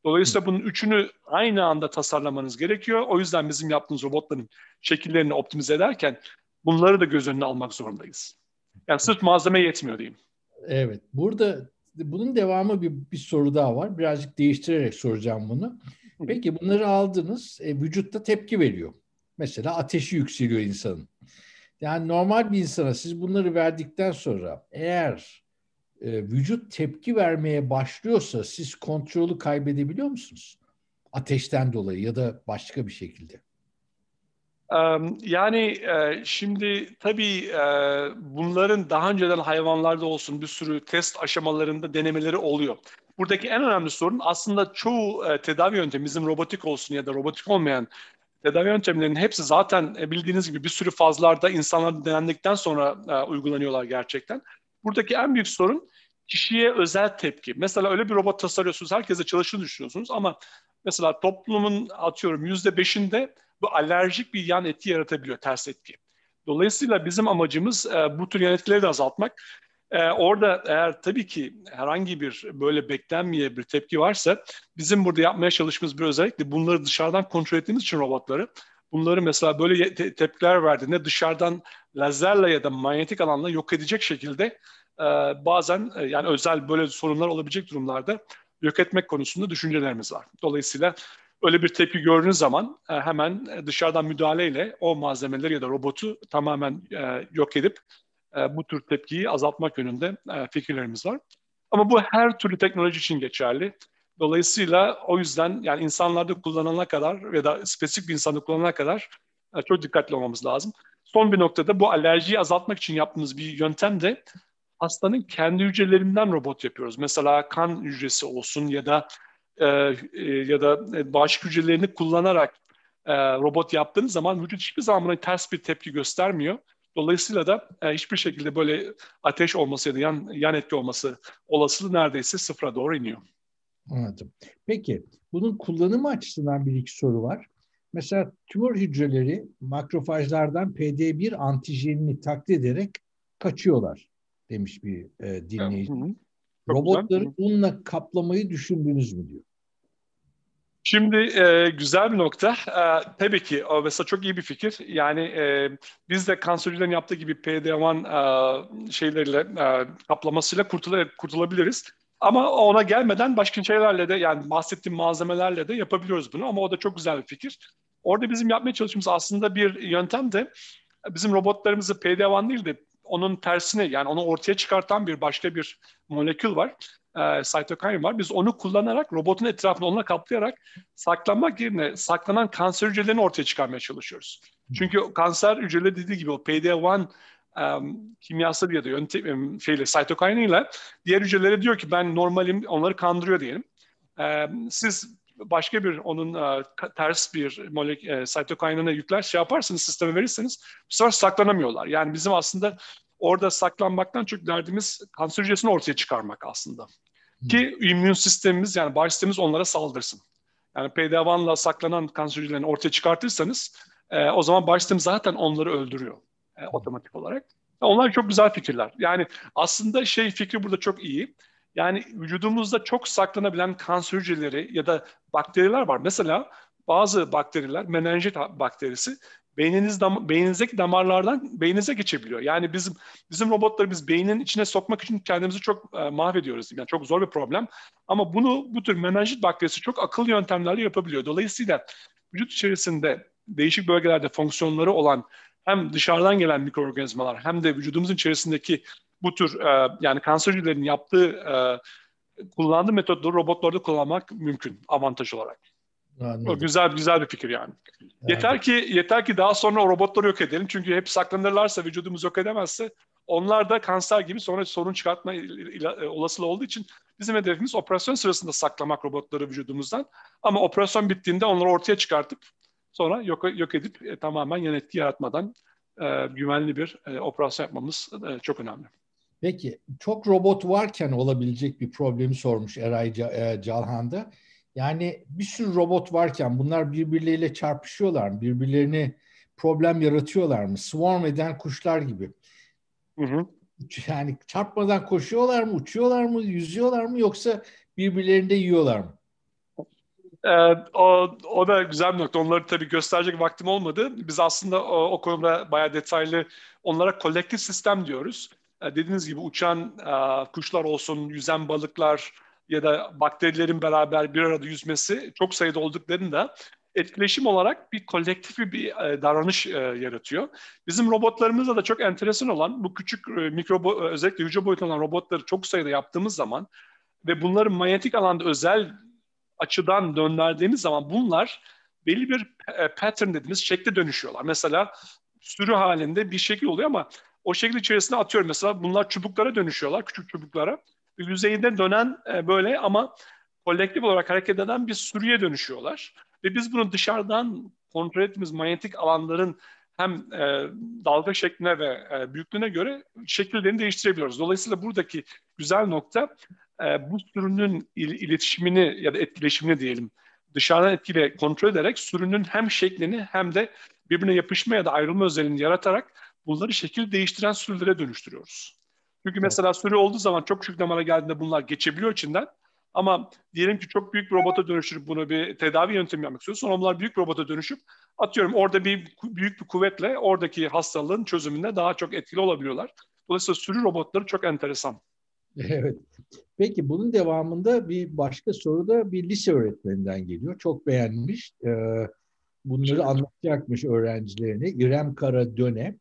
[SPEAKER 2] Dolayısıyla bunun üçünü aynı anda tasarlamanız gerekiyor. O yüzden bizim yaptığımız robotların şekillerini optimize ederken bunları da göz önüne almak zorundayız. Yani sırf malzeme yetmiyor diyeyim.
[SPEAKER 1] Evet. Burada bunun devamı bir, bir soru daha var. Birazcık değiştirerek soracağım bunu. Peki bunları aldınız. E, vücutta tepki veriyor. Mesela ateşi yükseliyor insanın. Yani normal bir insana siz bunları verdikten sonra eğer e, vücut tepki vermeye başlıyorsa siz kontrolü kaybedebiliyor musunuz? Ateşten dolayı ya da başka bir şekilde.
[SPEAKER 2] Yani e, şimdi tabii e, bunların daha önceden hayvanlarda olsun bir sürü test aşamalarında denemeleri oluyor. Buradaki en önemli sorun aslında çoğu e, tedavi yöntemi bizim robotik olsun ya da robotik olmayan tedavi yöntemlerinin hepsi zaten bildiğiniz gibi bir sürü fazlarda insanlar denendikten sonra uygulanıyorlar gerçekten. Buradaki en büyük sorun kişiye özel tepki. Mesela öyle bir robot tasarlıyorsunuz, herkese çalışını düşünüyorsunuz ama mesela toplumun atıyorum yüzde beşinde bu alerjik bir yan etki yaratabiliyor, ters etki. Dolayısıyla bizim amacımız e, bu tür yan etkileri de azaltmak. E, orada eğer tabii ki herhangi bir böyle beklenmeye bir tepki varsa bizim burada yapmaya çalıştığımız bir özellikle bunları dışarıdan kontrol ettiğimiz için robotları bunları mesela böyle te- tepkiler verdiğinde dışarıdan lazerle ya da manyetik alanla yok edecek şekilde e, bazen e, yani özel böyle sorunlar olabilecek durumlarda yok etmek konusunda düşüncelerimiz var. Dolayısıyla öyle bir tepki gördüğünüz zaman e, hemen dışarıdan müdahaleyle o malzemeleri ya da robotu tamamen e, yok edip e, bu tür tepkiyi azaltmak yönünde fikirlerimiz var. Ama bu her türlü teknoloji için geçerli. Dolayısıyla o yüzden yani insanlarda kullanana kadar ya da spesifik bir insanda kullanana kadar çok dikkatli olmamız lazım. Son bir noktada bu alerjiyi azaltmak için yaptığımız bir yöntem de hastanın kendi hücrelerinden robot yapıyoruz. Mesela kan hücresi olsun ya da e, e, ya da bağışıklık hücrelerini kullanarak e, robot yaptığınız zaman vücut hiçbir zaman buna ters bir tepki göstermiyor. Dolayısıyla da e, hiçbir şekilde böyle ateş olması ya da yan, yan etki olması olasılığı neredeyse sıfıra doğru iniyor.
[SPEAKER 1] Anladım. Peki bunun kullanımı açısından bir iki soru var. Mesela tümör hücreleri makrofajlardan PD1 antijenini taklit ederek kaçıyorlar demiş bir e, dinleyici. Hı. Robotları bununla kaplamayı düşündünüz mü diyor.
[SPEAKER 2] Şimdi e, güzel bir nokta. E, tabii ki o mesela çok iyi bir fikir. Yani e, biz de kansercilerin yaptığı gibi PD-1 e, şeyleriyle e, kaplamasıyla kurtul kurtulabiliriz. Ama ona gelmeden başka şeylerle de yani bahsettiğim malzemelerle de yapabiliyoruz bunu. Ama o da çok güzel bir fikir. Orada bizim yapmaya çalıştığımız aslında bir yöntem de bizim robotlarımızı PD-1 değil de onun tersine yani onu ortaya çıkartan bir başka bir molekül var. E, cytokine var. Biz onu kullanarak robotun etrafını onunla kaplayarak saklanmak yerine saklanan kanser hücrelerini ortaya çıkarmaya çalışıyoruz. Çünkü kanser hücreleri dediği gibi o PD-1 um, kimyasal ya da yöntem şeyle cytokine ile diğer hücrelere diyor ki ben normalim onları kandırıyor diyelim. Um, siz başka bir onun uh, ters bir molek uh, cytokine'ına yükler şey yaparsanız sisteme verirseniz bu sefer saklanamıyorlar. Yani bizim aslında orada saklanmaktan çok derdimiz kanser hücresini ortaya çıkarmak aslında. Ki immün sistemimiz yani bağış sistemimiz onlara saldırsın. Yani PD-1'la saklanan kanser hücrelerini ortaya çıkartırsanız e, o zaman bağış sistemi zaten onları öldürüyor e, otomatik olarak. Onlar çok güzel fikirler. Yani aslında şey fikri burada çok iyi. Yani vücudumuzda çok saklanabilen kanser hücreleri ya da bakteriler var. Mesela bazı bakteriler, menenjit bakterisi beyniniz dam beyninizdeki damarlardan beyninize geçebiliyor. Yani bizim bizim robotları biz beynin içine sokmak için kendimizi çok e, mahvediyoruz. Yani çok zor bir problem. Ama bunu bu tür menenjit bakterisi çok akıllı yöntemlerle yapabiliyor. Dolayısıyla vücut içerisinde değişik bölgelerde fonksiyonları olan hem dışarıdan gelen mikroorganizmalar hem de vücudumuzun içerisindeki bu tür e, yani kanser yaptığı e, kullandığı metodları robotlarda kullanmak mümkün avantaj olarak. Anladım. O güzel güzel bir fikir yani. yani. Yeter ki yeter ki daha sonra o robotları yok edelim. Çünkü hep saklanırlarsa vücudumuz yok edemezse onlar da kanser gibi sonra sorun çıkartma olasılığı olduğu için bizim hedefimiz operasyon sırasında saklamak robotları vücudumuzdan. Ama operasyon bittiğinde onları ortaya çıkartıp sonra yok, yok edip e, tamamen yan etki yaratmadan e, güvenli bir e, operasyon yapmamız e, çok önemli.
[SPEAKER 1] Peki çok robot varken olabilecek bir problemi sormuş Eray e, Calhan'da. Yani bir sürü robot varken bunlar birbirleriyle çarpışıyorlar mı? Birbirlerini problem yaratıyorlar mı? Swarm eden kuşlar gibi. Hı hı. Yani çarpmadan koşuyorlar mı, uçuyorlar mı, yüzüyorlar mı yoksa birbirlerini de yiyorlar mı?
[SPEAKER 2] Ee, o, o da güzel bir nokta. Onları tabii gösterecek vaktim olmadı. Biz aslında o, o konuda bayağı detaylı onlara kolektif sistem diyoruz. Ee, dediğiniz gibi uçan e, kuşlar olsun, yüzen balıklar ya da bakterilerin beraber bir arada yüzmesi çok sayıda olduklarında etkileşim olarak bir kolektif bir e, davranış e, yaratıyor. Bizim robotlarımızda da çok enteresan olan bu küçük e, mikro özellikle hücre boyutunda olan robotları çok sayıda yaptığımız zaman ve bunları manyetik alanda özel açıdan döndürdüğümüz zaman bunlar belli bir pattern dediğimiz şekle dönüşüyorlar. Mesela sürü halinde bir şekil oluyor ama o şekil içerisinde atıyorum mesela bunlar çubuklara dönüşüyorlar, küçük çubuklara. Yüzeyinde dönen e, böyle ama kolektif olarak hareket eden bir sürüye dönüşüyorlar. Ve biz bunu dışarıdan kontrol ettiğimiz manyetik alanların hem e, dalga şekline ve e, büyüklüğüne göre şekillerini değiştirebiliyoruz. Dolayısıyla buradaki güzel nokta e, bu sürünün il, iletişimini ya da etkileşimini diyelim dışarıdan etkiyle kontrol ederek sürünün hem şeklini hem de birbirine yapışma ya da ayrılma özelliğini yaratarak bunları şekil değiştiren sürülere dönüştürüyoruz. Çünkü mesela sürü olduğu zaman çok küçük damara geldiğinde bunlar geçebiliyor içinden. Ama diyelim ki çok büyük bir robota dönüştürüp bunu bir tedavi yöntemi yapmak istiyorsun. Onlar büyük robota dönüşüp atıyorum orada bir büyük bir kuvvetle oradaki hastalığın çözümünde daha çok etkili olabiliyorlar. Dolayısıyla sürü robotları çok enteresan.
[SPEAKER 1] Evet. Peki bunun devamında bir başka soru da bir lise öğretmeninden geliyor. Çok beğenmiş. Ee, bunları anlatacakmış öğrencilerine. İrem Kara Döne.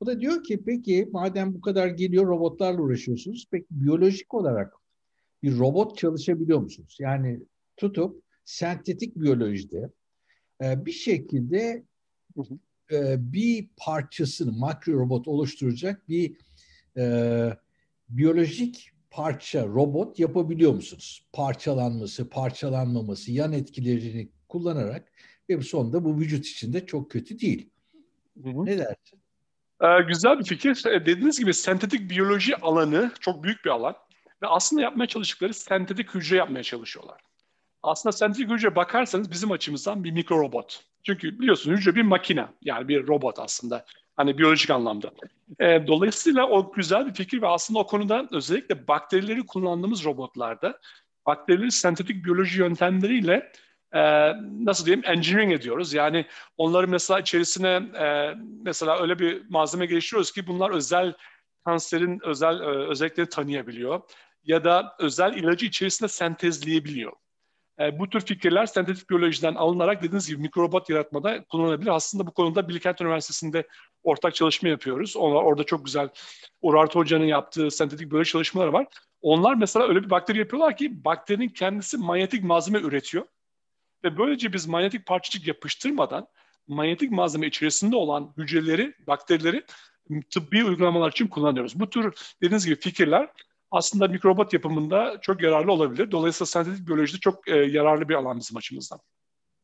[SPEAKER 1] O da diyor ki peki madem bu kadar geliyor robotlarla uğraşıyorsunuz. Peki biyolojik olarak bir robot çalışabiliyor musunuz? Yani tutup sentetik biyolojide e, bir şekilde e, bir parçasını makro robot oluşturacak bir e, biyolojik parça robot yapabiliyor musunuz? Parçalanması, parçalanmaması, yan etkilerini kullanarak ve sonunda bu vücut içinde çok kötü değil. Hı hı. Ne dersin?
[SPEAKER 2] Ee, güzel bir fikir. Ee, dediğiniz gibi sentetik biyoloji alanı çok büyük bir alan. Ve aslında yapmaya çalıştıkları sentetik hücre yapmaya çalışıyorlar. Aslında sentetik hücre bakarsanız bizim açımızdan bir mikro robot. Çünkü biliyorsun hücre bir makine yani bir robot aslında. Hani biyolojik anlamda. E, dolayısıyla o güzel bir fikir ve aslında o konuda özellikle bakterileri kullandığımız robotlarda bakterileri sentetik biyoloji yöntemleriyle e, nasıl diyeyim engineering ediyoruz. Yani onları mesela içerisine e, mesela öyle bir malzeme geliştiriyoruz ki bunlar özel kanserin özel e, özellikleri tanıyabiliyor ya da özel ilacı içerisinde sentezleyebiliyor. E, bu tür fikirler sentetik biyolojiden alınarak dediğiniz gibi mikrobot yaratmada kullanılabilir. Aslında bu konuda Bilkent Üniversitesi'nde ortak çalışma yapıyoruz. Onlar, orada çok güzel Urart Hoca'nın yaptığı sentetik biyoloji çalışmaları var. Onlar mesela öyle bir bakteri yapıyorlar ki bakterinin kendisi manyetik malzeme üretiyor. Ve böylece biz manyetik parçacık yapıştırmadan manyetik malzeme içerisinde olan hücreleri, bakterileri tıbbi uygulamalar için kullanıyoruz. Bu tür dediğiniz gibi fikirler aslında mikrobot yapımında çok yararlı olabilir. Dolayısıyla sentetik biyolojide çok e, yararlı bir alan bizim açımızdan.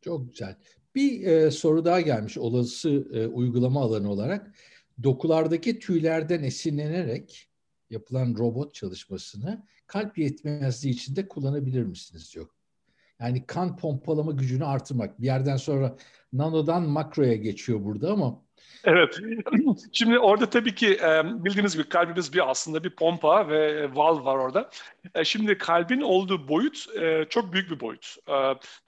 [SPEAKER 1] Çok güzel. Bir e, soru daha gelmiş olası e, uygulama alanı olarak. Dokulardaki tüylerden esinlenerek yapılan robot çalışmasını kalp yetmezliği için de kullanabilir misiniz diyor. Yani kan pompalama gücünü artırmak. Bir yerden sonra nanodan makroya geçiyor burada ama
[SPEAKER 2] Evet. Şimdi orada tabii ki e, bildiğiniz gibi kalbimiz bir aslında bir pompa ve valv var orada. E, şimdi kalbin olduğu boyut e, çok büyük bir boyut.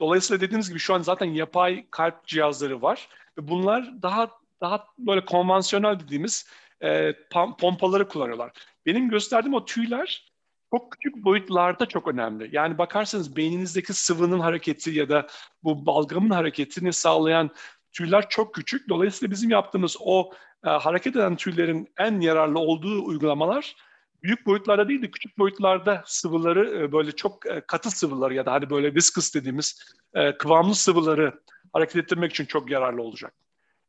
[SPEAKER 2] Dolayısıyla dediğiniz gibi şu an zaten yapay kalp cihazları var. Bunlar daha daha böyle konvansiyonel dediğimiz pompaları kullanıyorlar. Benim gösterdiğim o tüyler çok küçük boyutlarda çok önemli. Yani bakarsanız beyninizdeki sıvının hareketi ya da bu balgamın hareketini sağlayan tüyler çok küçük. Dolayısıyla bizim yaptığımız o e, hareket eden tüylerin en yararlı olduğu uygulamalar büyük boyutlarda değil de küçük boyutlarda sıvıları e, böyle çok e, katı sıvıları ya da hani böyle viscous dediğimiz e, kıvamlı sıvıları hareket ettirmek için çok yararlı olacak.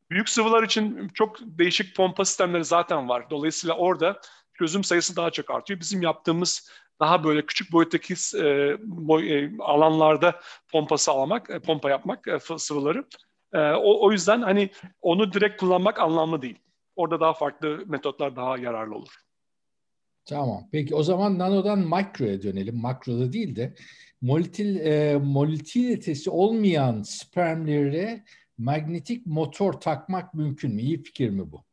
[SPEAKER 2] Büyük sıvılar için çok değişik pompa sistemleri zaten var. Dolayısıyla orada çözüm sayısı daha çok artıyor. Bizim yaptığımız daha böyle küçük boyuttaki e, boy, e, alanlarda pompa sağlamak, e, pompa yapmak e, sıvıları e, o, o yüzden hani onu direkt kullanmak anlamlı değil. Orada daha farklı metotlar daha yararlı olur.
[SPEAKER 1] Tamam. Peki o zaman nanodan makroya dönelim. Makroda değil de molitil, e, molitilitesi olmayan spermlere magnetik motor takmak mümkün mü? İyi fikir mi bu?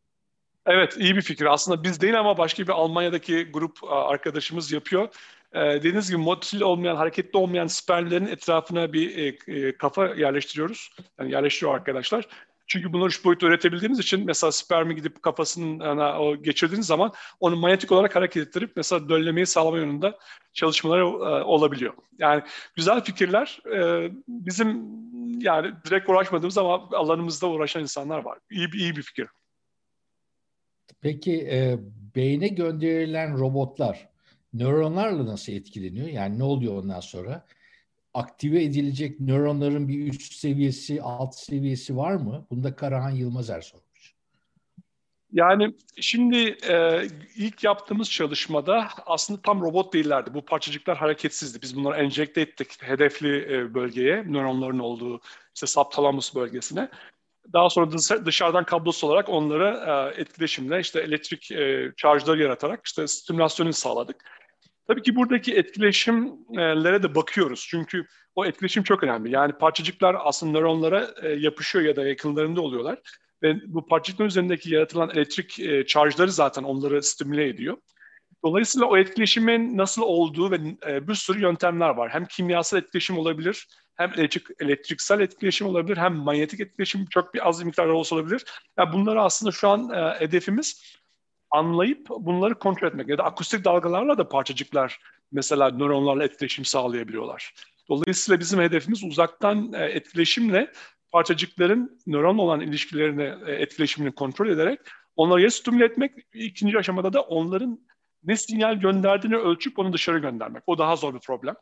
[SPEAKER 2] Evet, iyi bir fikir. Aslında biz değil ama başka bir Almanya'daki grup arkadaşımız yapıyor. E, dediğiniz gibi motil olmayan, hareketli olmayan spermlerin etrafına bir e, e, kafa yerleştiriyoruz. Yani yerleştiriyor arkadaşlar. Çünkü bunları üç boyutlu üretebildiğimiz için mesela spermi gidip kafasının yani, o geçirdiğiniz zaman onu manyetik olarak hareket ettirip mesela döllemeyi sağlama yönünde çalışmaları e, olabiliyor. Yani güzel fikirler e, bizim yani direkt uğraşmadığımız ama alanımızda uğraşan insanlar var. İyi, iyi bir fikir.
[SPEAKER 1] Peki e, beyne gönderilen robotlar nöronlarla nasıl etkileniyor? Yani ne oluyor ondan sonra? Aktive edilecek nöronların bir üst seviyesi, alt seviyesi var mı? Bunda Karahan Yılmazer sormuş.
[SPEAKER 2] Yani şimdi e, ilk yaptığımız çalışmada aslında tam robot değillerdi. Bu parçacıklar hareketsizdi. Biz bunları enjekte ettik hedefli e, bölgeye, nöronların olduğu işte subthalamus bölgesine. Daha sonra dışarıdan kablosuz olarak onlara e, etkileşimle işte elektrik e, şarjları yaratarak işte stimülasyonu sağladık. Tabii ki buradaki etkileşimlere de bakıyoruz. Çünkü o etkileşim çok önemli. Yani parçacıklar aslında nöronlara e, yapışıyor ya da yakınlarında oluyorlar. Ve bu parçacıkların üzerindeki yaratılan elektrik e, charge'ları zaten onları stimüle ediyor. Dolayısıyla o etkileşimin nasıl olduğu ve e, bir sürü yöntemler var. Hem kimyasal etkileşim olabilir, hem elektrik, elektriksel etkileşim olabilir, hem manyetik etkileşim çok bir az bir miktarda olsa olabilir. Yani bunları aslında şu an e, hedefimiz anlayıp bunları kontrol etmek. Ya da akustik dalgalarla da parçacıklar mesela nöronlarla etkileşim sağlayabiliyorlar. Dolayısıyla bizim hedefimiz uzaktan e, etkileşimle parçacıkların nöron olan ilişkilerini, e, etkileşimini kontrol ederek onları ya stimüle etmek, ikinci aşamada da onların ne sinyal gönderdiğini ölçüp onu dışarı göndermek. O daha zor bir problem.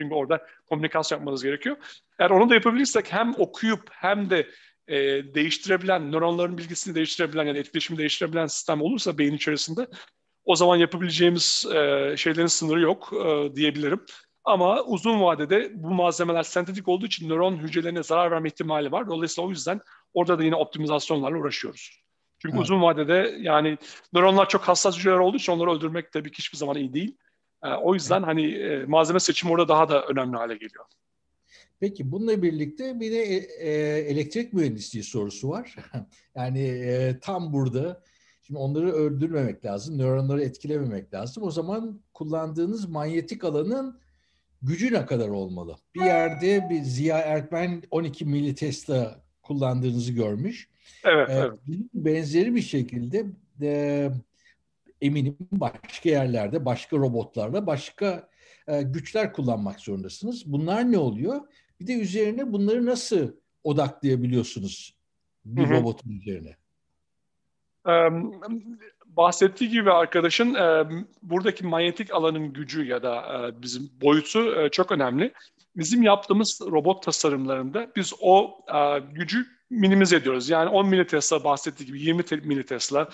[SPEAKER 2] Çünkü orada komünikasyon yapmanız gerekiyor. Eğer onu da yapabilirsek hem okuyup hem de e, değiştirebilen, nöronların bilgisini değiştirebilen yani etkileşimi değiştirebilen sistem olursa beyin içerisinde o zaman yapabileceğimiz e, şeylerin sınırı yok e, diyebilirim. Ama uzun vadede bu malzemeler sentetik olduğu için nöron hücrelerine zarar verme ihtimali var. Dolayısıyla o yüzden orada da yine optimizasyonlarla uğraşıyoruz. Çünkü evet. uzun vadede yani nöronlar çok hassas hücreler olduğu için onları öldürmek tabii ki hiçbir zaman iyi değil. E, o yüzden hani e, malzeme seçimi orada daha da önemli hale geliyor.
[SPEAKER 1] Peki bununla birlikte bir de e, e elektrik mühendisliği sorusu var. yani tam burada şimdi onları öldürmemek lazım, nöronları etkilememek lazım. O zaman kullandığınız manyetik alanın gücü ne kadar olmalı? Bir yerde bir Ziya Erkmen 12 militesla kullandığınızı görmüş.
[SPEAKER 2] Evet, ee, evet.
[SPEAKER 1] Benzeri bir şekilde eminim başka yerlerde, başka robotlarla, başka e, güçler kullanmak zorundasınız. Bunlar ne oluyor? Bir de üzerine bunları nasıl odaklayabiliyorsunuz bir Hı-hı. robotun üzerine?
[SPEAKER 2] Um, bahsettiği gibi arkadaşın e, buradaki manyetik alanın gücü ya da e, bizim boyutu e, çok önemli. Bizim yaptığımız robot tasarımlarında biz o e, gücü minimize ediyoruz. Yani 10 militesla bahsettiği gibi 20 militesla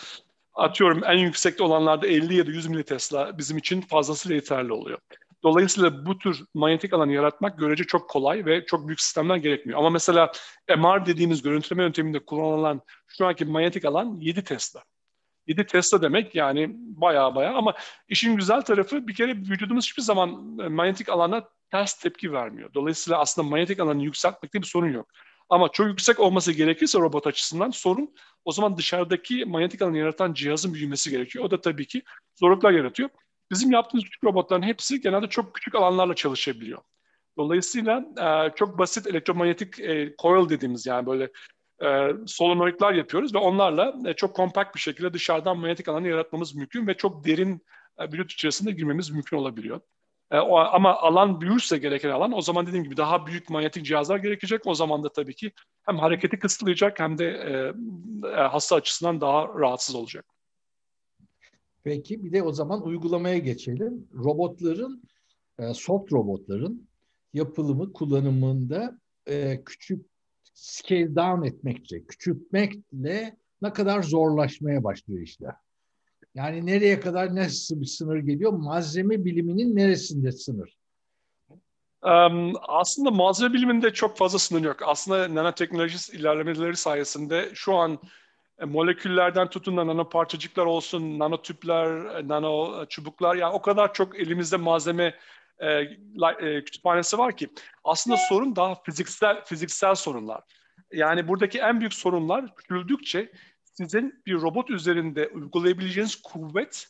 [SPEAKER 2] atıyorum en yüksekte olanlarda 50 ya da 100 militesla bizim için fazlasıyla yeterli oluyor. Dolayısıyla bu tür manyetik alanı yaratmak görece çok kolay ve çok büyük sistemler gerekmiyor. Ama mesela MR dediğimiz görüntüleme yönteminde kullanılan şu anki manyetik alan 7 Tesla. 7 Tesla demek yani baya baya ama işin güzel tarafı bir kere vücudumuz hiçbir zaman manyetik alana ters tepki vermiyor. Dolayısıyla aslında manyetik alanı yükseltmekte bir sorun yok. Ama çok yüksek olması gerekirse robot açısından sorun o zaman dışarıdaki manyetik alanı yaratan cihazın büyümesi gerekiyor. O da tabii ki zorluklar yaratıyor. Bizim yaptığımız küçük robotların hepsi genelde çok küçük alanlarla çalışabiliyor. Dolayısıyla e, çok basit elektromanyetik e, coil dediğimiz yani böyle e, solenoidlar yapıyoruz ve onlarla e, çok kompakt bir şekilde dışarıdan manyetik alanı yaratmamız mümkün ve çok derin e, içerisinde girmemiz mümkün olabiliyor. E, o, ama alan büyürse gereken alan o zaman dediğim gibi daha büyük manyetik cihazlar gerekecek. O zaman da tabii ki hem hareketi kısıtlayacak hem de e, e, hasta açısından daha rahatsız olacak.
[SPEAKER 1] Peki bir de o zaman uygulamaya geçelim. Robotların, e, soft robotların yapılımı, kullanımında e, küçük scale down etmekçe, küçültmekle ne kadar zorlaşmaya başlıyor işler. Yani nereye kadar nasıl bir sınır geliyor? Malzeme biliminin neresinde sınır?
[SPEAKER 2] Um, aslında malzeme biliminde çok fazla sınır yok. Aslında nanoteknoloji ilerlemeleri sayesinde şu an e, moleküllerden tutun da nano parçacıklar olsun, nano tüpler, e, nano e, çubuklar yani o kadar çok elimizde malzeme e, e, kütüphanesi var ki aslında sorun daha fiziksel fiziksel sorunlar. Yani buradaki en büyük sorunlar küçüldükçe sizin bir robot üzerinde uygulayabileceğiniz kuvvet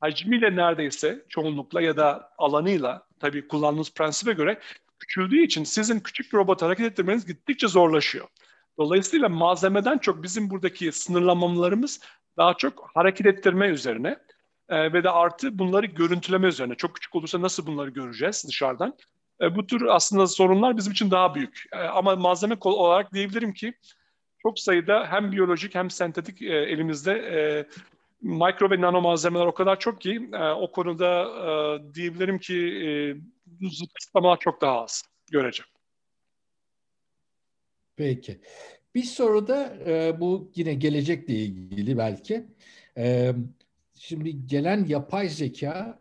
[SPEAKER 2] hacmiyle neredeyse çoğunlukla ya da alanıyla tabii kullandığınız prensibe göre küçüldüğü için sizin küçük bir robot hareket ettirmeniz gittikçe zorlaşıyor. Dolayısıyla malzemeden çok bizim buradaki sınırlamalarımız daha çok hareket ettirme üzerine e, ve de artı bunları görüntüleme üzerine. Çok küçük olursa nasıl bunları göreceğiz dışarıdan? E, bu tür aslında sorunlar bizim için daha büyük. E, ama malzeme olarak diyebilirim ki çok sayıda hem biyolojik hem sentetik e, elimizde e, mikro ve nano malzemeler o kadar çok ki e, o konuda e, diyebilirim ki e, kısıtlamalar çok daha az göreceğim.
[SPEAKER 1] Peki. Bir soru da e, bu yine gelecekle ilgili belki. E, şimdi gelen yapay zeka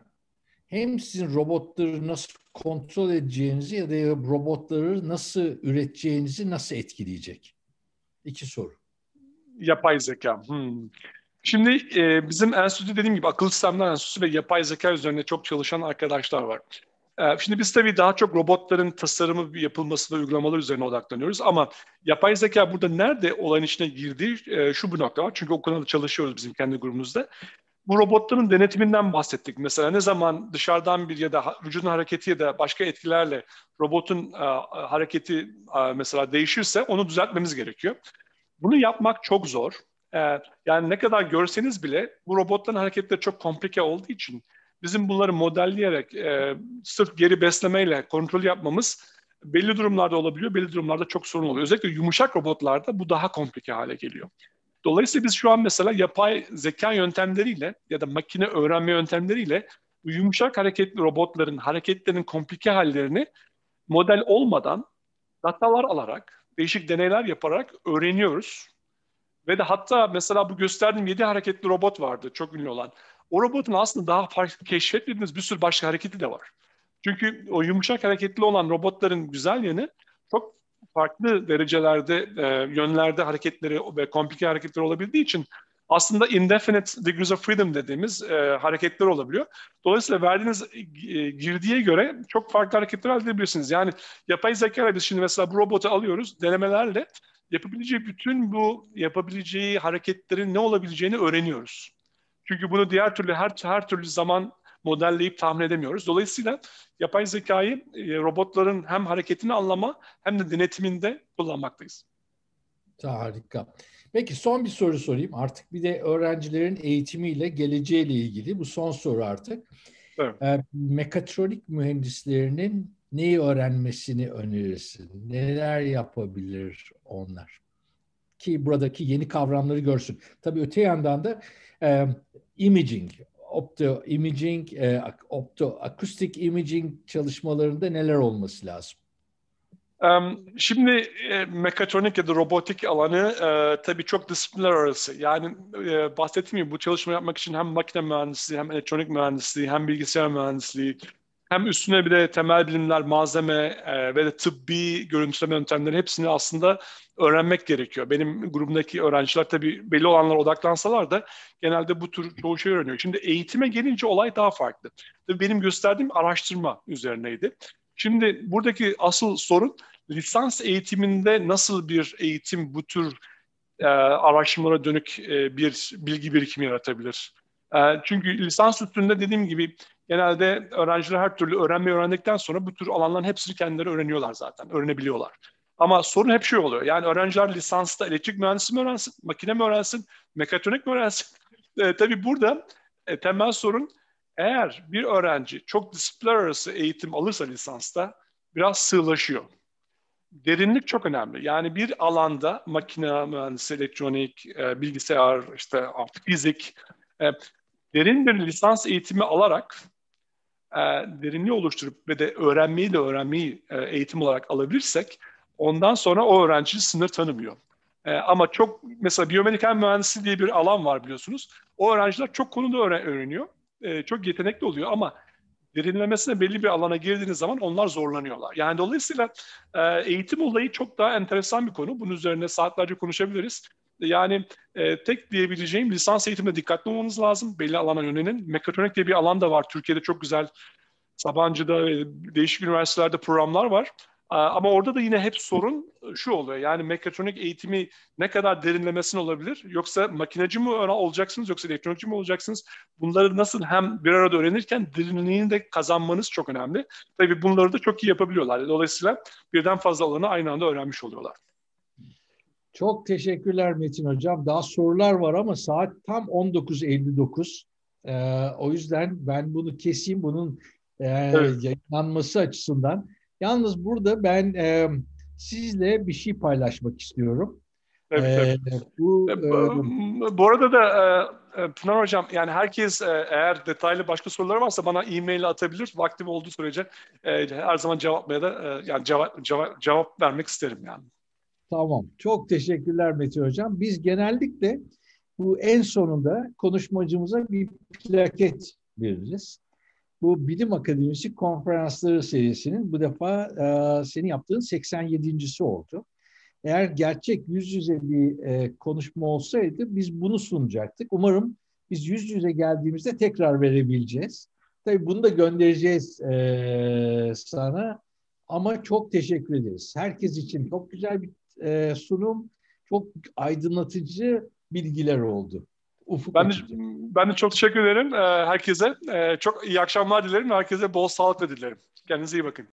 [SPEAKER 1] hem sizin robotları nasıl kontrol edeceğinizi ya da robotları nasıl üreteceğinizi nasıl etkileyecek? İki soru.
[SPEAKER 2] Yapay zeka. Hmm. Şimdi e, bizim enstitü dediğim gibi akıllı sistemler enstitüsü ve yapay zeka üzerine çok çalışan arkadaşlar var. E, şimdi biz tabii daha çok robotların tasarımı yapılması ve uygulamalar üzerine odaklanıyoruz ama yapay zeka burada nerede olayın içine girdiği e, şu bir nokta var. Çünkü o konuda çalışıyoruz bizim kendi grubumuzda. Bu robotların denetiminden bahsettik. Mesela ne zaman dışarıdan bir ya da vücudun hareketi ya da başka etkilerle robotun e, hareketi e, mesela değişirse onu düzeltmemiz gerekiyor. Bunu yapmak çok zor. E, yani ne kadar görseniz bile bu robotların hareketleri çok komplike olduğu için bizim bunları modelleyerek e, sırf geri beslemeyle kontrol yapmamız belli durumlarda olabiliyor, belli durumlarda çok sorun oluyor. Özellikle yumuşak robotlarda bu daha komplike hale geliyor. Dolayısıyla biz şu an mesela yapay zeka yöntemleriyle ya da makine öğrenme yöntemleriyle yumuşak hareketli robotların hareketlerinin komplike hallerini model olmadan datalar alarak, değişik deneyler yaparak öğreniyoruz. Ve de hatta mesela bu gösterdiğim 7 hareketli robot vardı çok ünlü olan. O robotun aslında daha farklı keşfetmediğimiz bir sürü başka hareketi de var. Çünkü o yumuşak hareketli olan robotların güzel yanı çok farklı derecelerde, e, yönlerde hareketleri ve komplike hareketleri olabildiği için aslında indefinite degrees of freedom dediğimiz e, hareketler olabiliyor. Dolayısıyla verdiğiniz e, girdiye göre çok farklı hareketler elde edebilirsiniz. Yani yapay zeka ile biz şimdi mesela bu robotu alıyoruz denemelerle yapabileceği bütün bu yapabileceği hareketlerin ne olabileceğini öğreniyoruz. Çünkü bunu diğer türlü her her türlü zaman modelleyip tahmin edemiyoruz. Dolayısıyla yapay zekayı e, robotların hem hareketini anlama hem de denetiminde kullanmaktayız.
[SPEAKER 1] Harika. Peki son bir soru sorayım. Artık bir de öğrencilerin eğitimiyle geleceğiyle ilgili bu son soru artık. Evet. E, mekatronik mühendislerinin neyi öğrenmesini önerirsin? Neler yapabilir onlar? Ki buradaki yeni kavramları görsün. Tabii öte yandan da e, imaging, opto imaging, e, opto akustik imaging çalışmalarında neler olması lazım?
[SPEAKER 2] Şimdi e, mekatronik ya da robotik alanı e, tabii çok disiplinler arası. Yani e, bahsettiğim gibi bu çalışma yapmak için hem makine mühendisliği, hem elektronik mühendisliği, hem bilgisayar mühendisliği, hem üstüne bir de temel bilimler, malzeme e, ve de tıbbi görüntüleme yöntemleri hepsini aslında öğrenmek gerekiyor. Benim grubumdaki öğrenciler tabii belli olanlara odaklansalar da genelde bu tür çoğu şey öğreniyor. Şimdi eğitime gelince olay daha farklı. Tabii benim gösterdiğim araştırma üzerineydi. Şimdi buradaki asıl sorun lisans eğitiminde nasıl bir eğitim bu tür e, araştırmalara dönük e, bir bilgi birikimi yaratabilir? E, çünkü lisans üstünde dediğim gibi genelde öğrenciler her türlü öğrenmeyi öğrendikten sonra bu tür alanların hepsini kendileri öğreniyorlar zaten, öğrenebiliyorlar. Ama sorun hep şey oluyor. Yani öğrenciler lisansta elektrik mühendisi mi öğrensin, makine mi öğrensin, mekatronik mi öğrensin? E, tabii burada e, temel sorun eğer bir öğrenci çok disiplinler arası eğitim alırsa lisansta biraz sığlaşıyor. Derinlik çok önemli. Yani bir alanda makine mühendisi, elektronik, e, bilgisayar, işte artık fizik, e, derin bir lisans eğitimi alarak e, derinliği oluşturup ve de öğrenmeyi de öğrenmeyi e, eğitim olarak alabilirsek ondan sonra o öğrenci sınır tanımıyor. E, ama çok mesela biyomedikal mühendisi diye bir alan var biliyorsunuz. O öğrenciler çok konuda öğren öğreniyor. Çok yetenekli oluyor ama derinlemesine belli bir alana girdiğiniz zaman onlar zorlanıyorlar. Yani dolayısıyla eğitim olayı çok daha enteresan bir konu. Bunun üzerine saatlerce konuşabiliriz. Yani e, tek diyebileceğim lisans eğitimde dikkatli olmanız lazım. Belli alana yönelin. Mekatronik diye bir alan da var. Türkiye'de çok güzel Sabancı'da ve değişik üniversitelerde programlar var. Ama orada da yine hep sorun şu oluyor. Yani mekatronik eğitimi ne kadar derinlemesine olabilir? Yoksa makineci mi olacaksınız yoksa elektronikçi mi olacaksınız? Bunları nasıl hem bir arada öğrenirken derinliğini de kazanmanız çok önemli. Tabii bunları da çok iyi yapabiliyorlar. Dolayısıyla birden fazla alanı aynı anda öğrenmiş oluyorlar.
[SPEAKER 1] Çok teşekkürler Metin Hocam. Daha sorular var ama saat tam 19.59. Ee, o yüzden ben bunu keseyim. Bunun e, evet. yayınlanması açısından. Yalnız burada ben e, sizle bir şey paylaşmak istiyorum.
[SPEAKER 2] Evet, ee. Bu, e, e, bu arada da e, Pınar Hocam yani herkes eğer detaylı başka soruları varsa bana e-mail atabilir. Vaktim olduğu sürece e, her zaman cevapmaya da e, yani cevap, cevap, cevap vermek isterim yani.
[SPEAKER 1] Tamam. Çok teşekkürler Metin Hocam. Biz genellikle bu en sonunda konuşmacımıza bir plaket veririz. Bu Bilim Akademisi konferansları serisinin bu defa e, senin yaptığın 87.si oldu. Eğer gerçek yüz yüze bir e, konuşma olsaydı biz bunu sunacaktık. Umarım biz yüz yüze geldiğimizde tekrar verebileceğiz. Tabii bunu da göndereceğiz e, sana. Ama çok teşekkür ederiz. Herkes için çok güzel bir e, sunum, çok aydınlatıcı bilgiler oldu.
[SPEAKER 2] Ufuk ben de, ben de çok teşekkür ederim e, herkese. E, çok iyi akşamlar dilerim. Herkese bol sağlık dilerim. Kendinize iyi bakın.